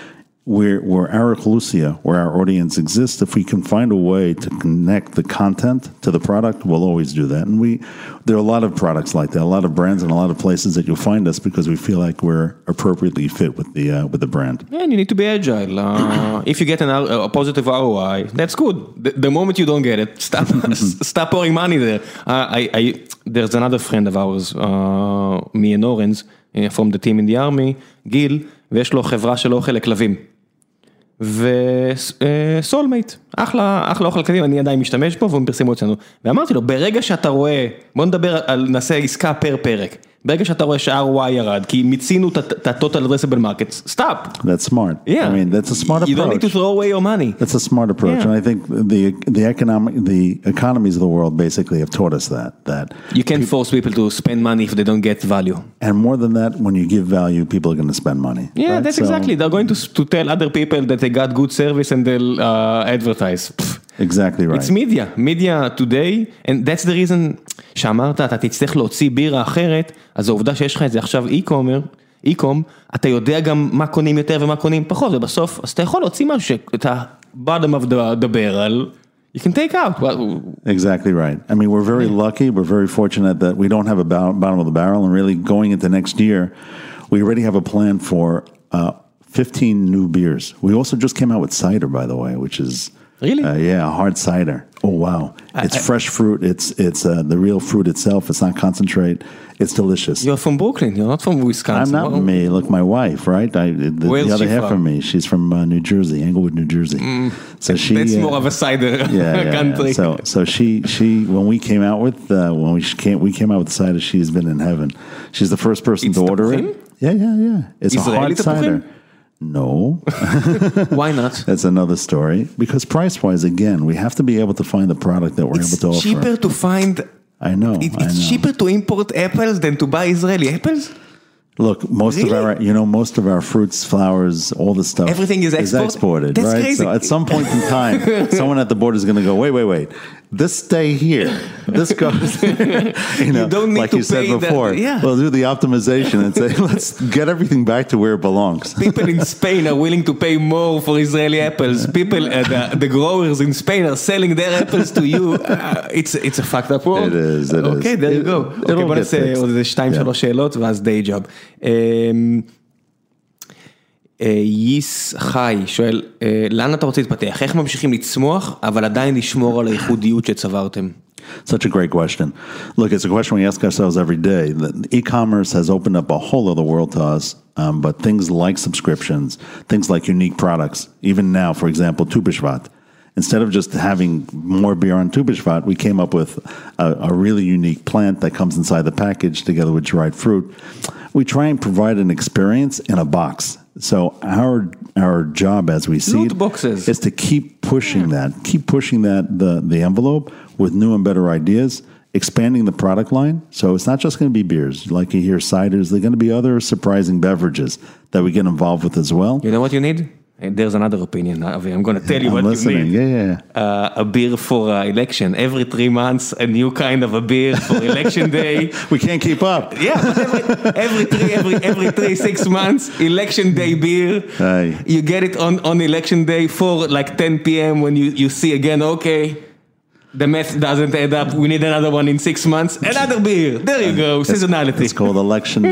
where where our Lucia, where our audience exists, if we can find a way to connect the content to the product, we'll always do that. And we there are a lot of products like that, a lot of brands and a lot of places that you'll find us because we feel like we're appropriately fit with the uh, with the brand. Yeah, and you need to be agile. Uh, if you get an, a positive ROI, that's good. The, the moment you don't get it, stop stop pouring money there. Uh, I, I, there's another friend of ours, uh, me and Oren's, uh, from the team in the army, גיל, ויש לו חברה של אוכל לכלבים. וסולמייט, אחלה, אחלה אוכל כלבים, אני עדיין משתמש בו והם פרסמו אצלנו. ואמרתי לו, ברגע שאתה רואה, בוא נדבר על, נעשה עסקה פר פרק. ברגע שאתה רואה שה-ROI ירד, כי מיצינו את ה-total addressable markets, stop. That's smart. Yeah. I mean, that's a smart approach. You don't need to throw away your money. That's a smart approach, Yeah. and I think the the economic the economies of the world basically have taught us that that You can't force people to spend money if they don't get value. and more than that, when you give value, people are going to spend money. Yeah, right? that's So- exactly. They're going to, to tell other people that they got good service and they'll uh, advertise. Pff, exactly right. It's media, media today, and that's the reason שאמרת, אתה תצטרך להוציא בירה אחרת, אז העובדה שיש לך את זה עכשיו אי-קומר, אי-קום, אתה יודע גם מה קונים יותר ומה קונים פחות, ובסוף, אז אתה יכול להוציא משהו שאת ה-bottom of the, the barrel, you can take out. Well, Exactly right. I mean, we're very lucky. We're very fortunate that we don't have a bow- bottom of the barrel, and really going into next year, we already have a plan for uh, 15 new beers. We also just came out with cider, by the way, which is Really? uh, yeah, hard cider. Oh wow, it's fresh fruit. It's it's uh, the real fruit itself. It's not concentrate. It's delicious. you're from Brooklyn, you're not from Wisconsin. I'm not Well, me. Look, my wife, right? I, the, the other half from? of me, she's from uh, New Jersey, Englewood, New Jersey. So she. That's uh, more of a cider yeah, yeah, country. yeah. So, so she, she, when we came out with, uh, when we came, we came out with the cider. She's been in heaven. She's the first person It's to order it. Yeah, yeah, yeah. It's Israeli a hard cider. No, Why not? that's another story. Because price wise, again, we have to be able to find the product that we're It's able to offer. cheaper to find, I know. it, I it's know. cheaper to import apples than to buy Israeli apples? Look, most Really? of our, you know, most of our fruits, flowers, all the stuff, Everything is export- exported, That's right? crazy. So at some point in time, someone at the border is going to go, wait, wait, wait, this stay here, this goes, you know, don't need like to you said pay the- before. yeah. We'll do the optimization and say, let's get everything back to where it belongs. People in Spain are willing to pay more for Israeli apples. People, uh, the, the growers in Spain are selling their apples to you. Uh, it's, it's a fucked up world. It is, it is. אוקיי, there you It- go. it'll אוקיי, בוא get נעשה fixed. עוד איזה שתיים Yeah. שלוש שאלות ואז דיי ג'וב. ייס חי שואל, אה, לאן אתה רוצה להתפתח? איך ממשיכים לצמוח, אבל עדיין לשמור על הייחודיות שצברתם? Such a great question. Look, it's a question we ask ourselves every day. The e-commerce has opened up a whole other world to us, um, but things like subscriptions, things like unique products, even now, for example, Tu B'Shvat, instead of just having more beer on Tu B'Shvat, we came up with a, a really unique plant that comes inside the package together with dried fruit. We try and provide an experience in a box. so our our job as we see it boxes. is to keep pushing that, keep pushing that the the envelope with new and better ideas, expanding the product line. So it's not just going to be beers, like you hear ciders. There are going to be other surprising beverages that we get involved with as well. You know what you need? Uh, There's another opinion, Avi. I'm going to tell you I'm what listening. you need. Yeah, yeah. Uh, a beer for uh, election. Every three months, a new kind of a beer for election day. We can't keep up. Yeah, every, every three, every every three, six months, election day beer. Aye. You get it on, on election day for like 10 p.m. when you, you see again, okay, the math doesn't add up. We need another one in six months. Another beer. There you go. Seasonality. It's called election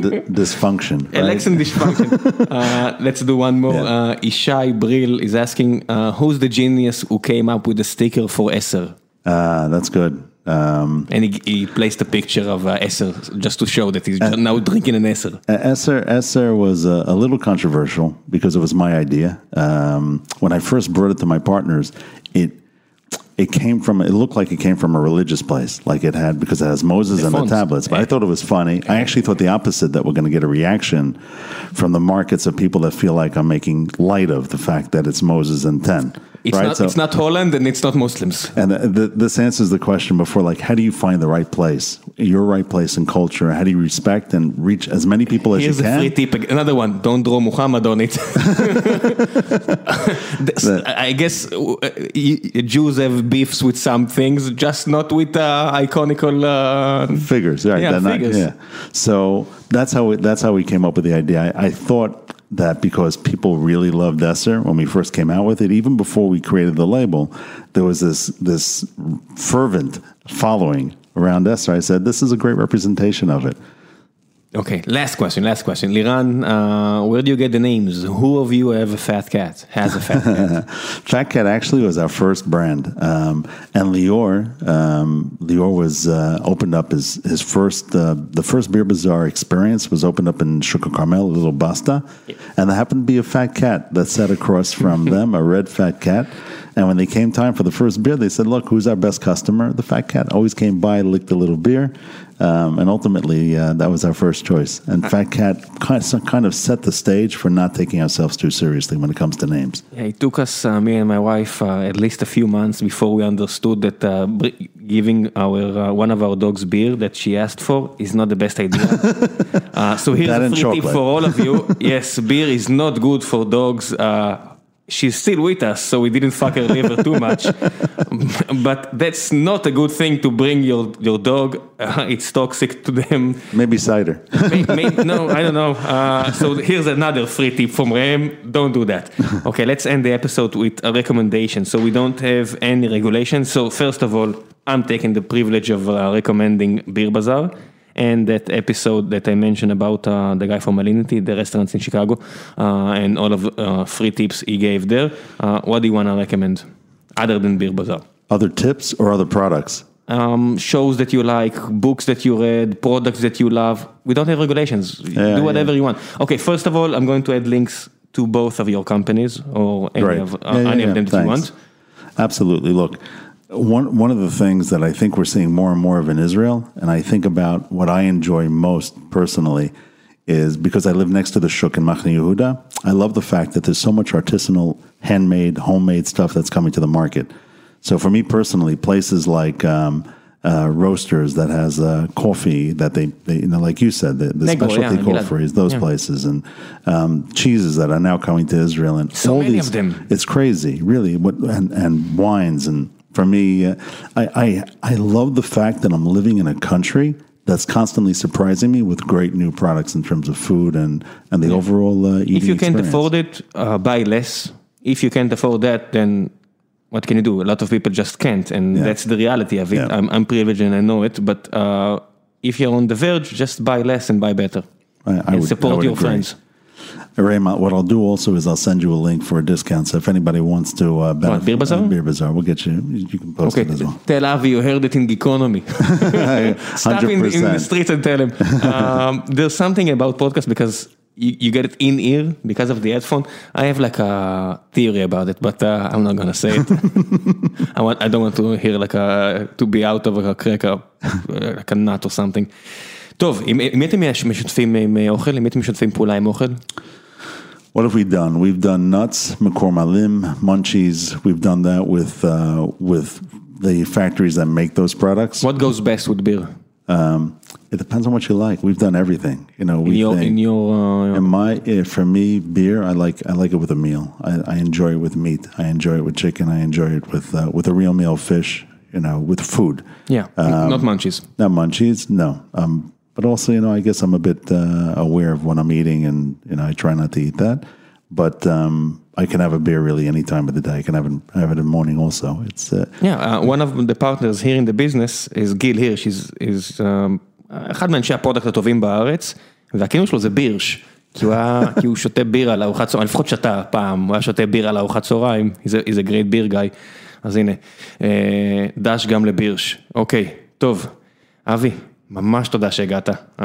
dysfunction. right? Election dysfunction. uh, let's do one more. Yeah. Uh, Ishai Brill is asking, uh, who's the genius who came up with the sticker for Esser? Ah, that's good. Um, And he, he placed a picture of uh, Esser just to show that he's now drinking an Esser. Esser, Esser was a, a little controversial because it was my idea. Um, when I first brought it to my partners, it it came from it looked like it came from a religious place, like it had because it has Moses and the tablets. But I thought it was funny. I actually thought the opposite that we're going to get a reaction from the markets of people that feel like I'm making light of the fact that it's Moses and ten. It's, right? not, So- it's not Holland and it's not Muslims. and the, the, this answers the question before, like, how do you find the right place, your right place in culture? How do you respect and reach as many people as Here's you a can? free tip. Another one. Don't draw Muhammad on it. This- I guess uh, Jews have beefs with some things, just not with uh, iconical. Uh, figures, right? Yeah, They're not- figures. yeah. So that's how we, that's how we came up with the idea. I, I thought that because people really loved Esser when we first came out with it, even before we created the label, there was this this fervent following around Esser. I said, "This is a great representation of it." Okay, last question, last question. Liran, uh, where do you get the names? Who of you have a fat cat? Has a fat cat? Fat Cat actually was our first brand, um, and Lior, um, Lior was uh, opened up his his first uh, the first beer bazaar experience was opened up in Shuk Carmel, a little basta, and there happened to be a fat cat that sat across from them, a red fat cat. And when they came time for the first beer, they said, "Look, who's our best customer?" The fat cat always came by, licked a little beer, um, and ultimately uh, that was our first choice. And Fat Cat kind of, set the stage for not taking ourselves too seriously when it comes to names. Yeah, it took us, uh, me and my wife, uh, at least a few months before we understood that uh, giving our uh, one of our dogs beer that she asked for is not the best idea. uh, so here's That a free tip for all of you. yes, beer is not good for dogs. She's still with us, so we didn't fuck her liver too much. but that's not a good thing to bring your, your dog. Uh, it's toxic to them. Maybe cider. May- may- no, I don't know. Uh, so here's another free tip from Ram. Don't do that. Okay, let's end the episode with a recommendation. So we don't have any regulations. So first of all, I'm taking the privilege of uh, recommending Beer Bazaar. And that episode that I mentioned about uh, the guy from Alinea, the restaurants in Chicago, uh, and all of uh, free tips he gave there. Uh, what do you want to recommend other than Beer Bazaar? Other tips or other products? um, shows that you like, books that you read, products that you love. We don't have regulations. Yeah, Do whatever yeah. you want. Okay, first of all, I'm going to add links to both of your companies or any Right. of, uh, Yeah, any of them that you want. Absolutely. Look, one one of the things that I think we're seeing more and more of in Israel, and I think about what I enjoy most personally, is because I live next to the Shuk in Machne Yehuda. I love the fact that there's so much artisanal, handmade, homemade stuff that's coming to the market. So for me personally, places like um, uh, roasters that has uh, coffee that they, they, you know, like you said, the, the specialty yeah, coffees, those Yeah. places, and um, cheeses that are now coming to Israel, and So all many these, of them. it's crazy, really. What and, and wines and for me, uh, I, I I love the fact that I'm living in a country that's constantly surprising me with great new products in terms of food and and the overall uh, eating If you can't afford it, uh, buy less. If you can't afford that, then what can you do? A lot of people just can't, and Yeah. that's the reality of it. Yeah. I'm, I'm privileged and I know it, but uh, if you're on the verge, just buy less and buy better. I, I and would, support I your agree. friends. Raymond, what I'll do also is I'll send you a link for a discount. So if anybody wants to uh, benefit, Beer Bazaar? uh, Beer Bazaar, we'll get you. You can post Okay, it as well. tell Avi you heard it in Geekonomy. Stop in, in the 100%. streets and tell him. Um, there's something about podcast because you, you get it in ear because of the headphone. I have like a theory about it, but uh, I'm not gonna say it. I want I don't want to hear like a to be out of a crack up like a nut or something. טוב, עם עם מי אתם משתפים עם אוכל? עם מי אתם משתפים פעולה עם אוכל? What have we done? We've done nuts, McCormalim, Munchies. We've done that with uh, with the factories that make those products. What goes best with beer? Um, it depends on what you like. We've done everything. You know, In we your, think, in your uh, And my eh, for me, beer. I like I like it with a meal. I, I enjoy it with meat. I enjoy it with chicken. I enjoy it with uh, with a real meal, fish. You know, with food. yeah, not munchies. Not munchies. No. Um, but also, you know, I guess I'm a bit uh, aware of what I'm eating, and you know, I try not to eat that. But um, I can have a beer really any time of the day. I can have it have it in the morning also. It's uh, Yeah, uh, one of the partners here in the business is גיל הירש, is, is, um, אחד מאנשי הפרודקט הטובים בארץ, והכינוי שלו זה בירש, כי הוא, היה, כי הוא שותה בירה לארוחת צהריים, לפחות שתה פעם, הוא היה שותה בירה לארוחת צהריים, he's a, he's a great beer guy, אז הנה, אה, דש גם לבירש, אוקיי, טוב, אבי, ממש תודה שהגעת, uh,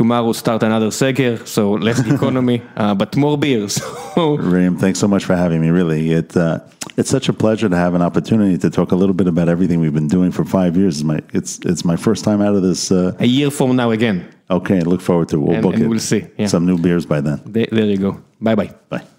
tomorrow start another סגר, so less economy, uh, but more beer, so... Rim, thanks so much for having me. Really, it uh, it's such a pleasure to have an opportunity to talk a little bit about everything we've been doing for five years. It's my it's it's my first time out of this. Uh, A year from now again, okay, look forward to it. We'll And- book and it. we'll see, yeah. some new beers by then. there, there you go, ביי ביי. Bye.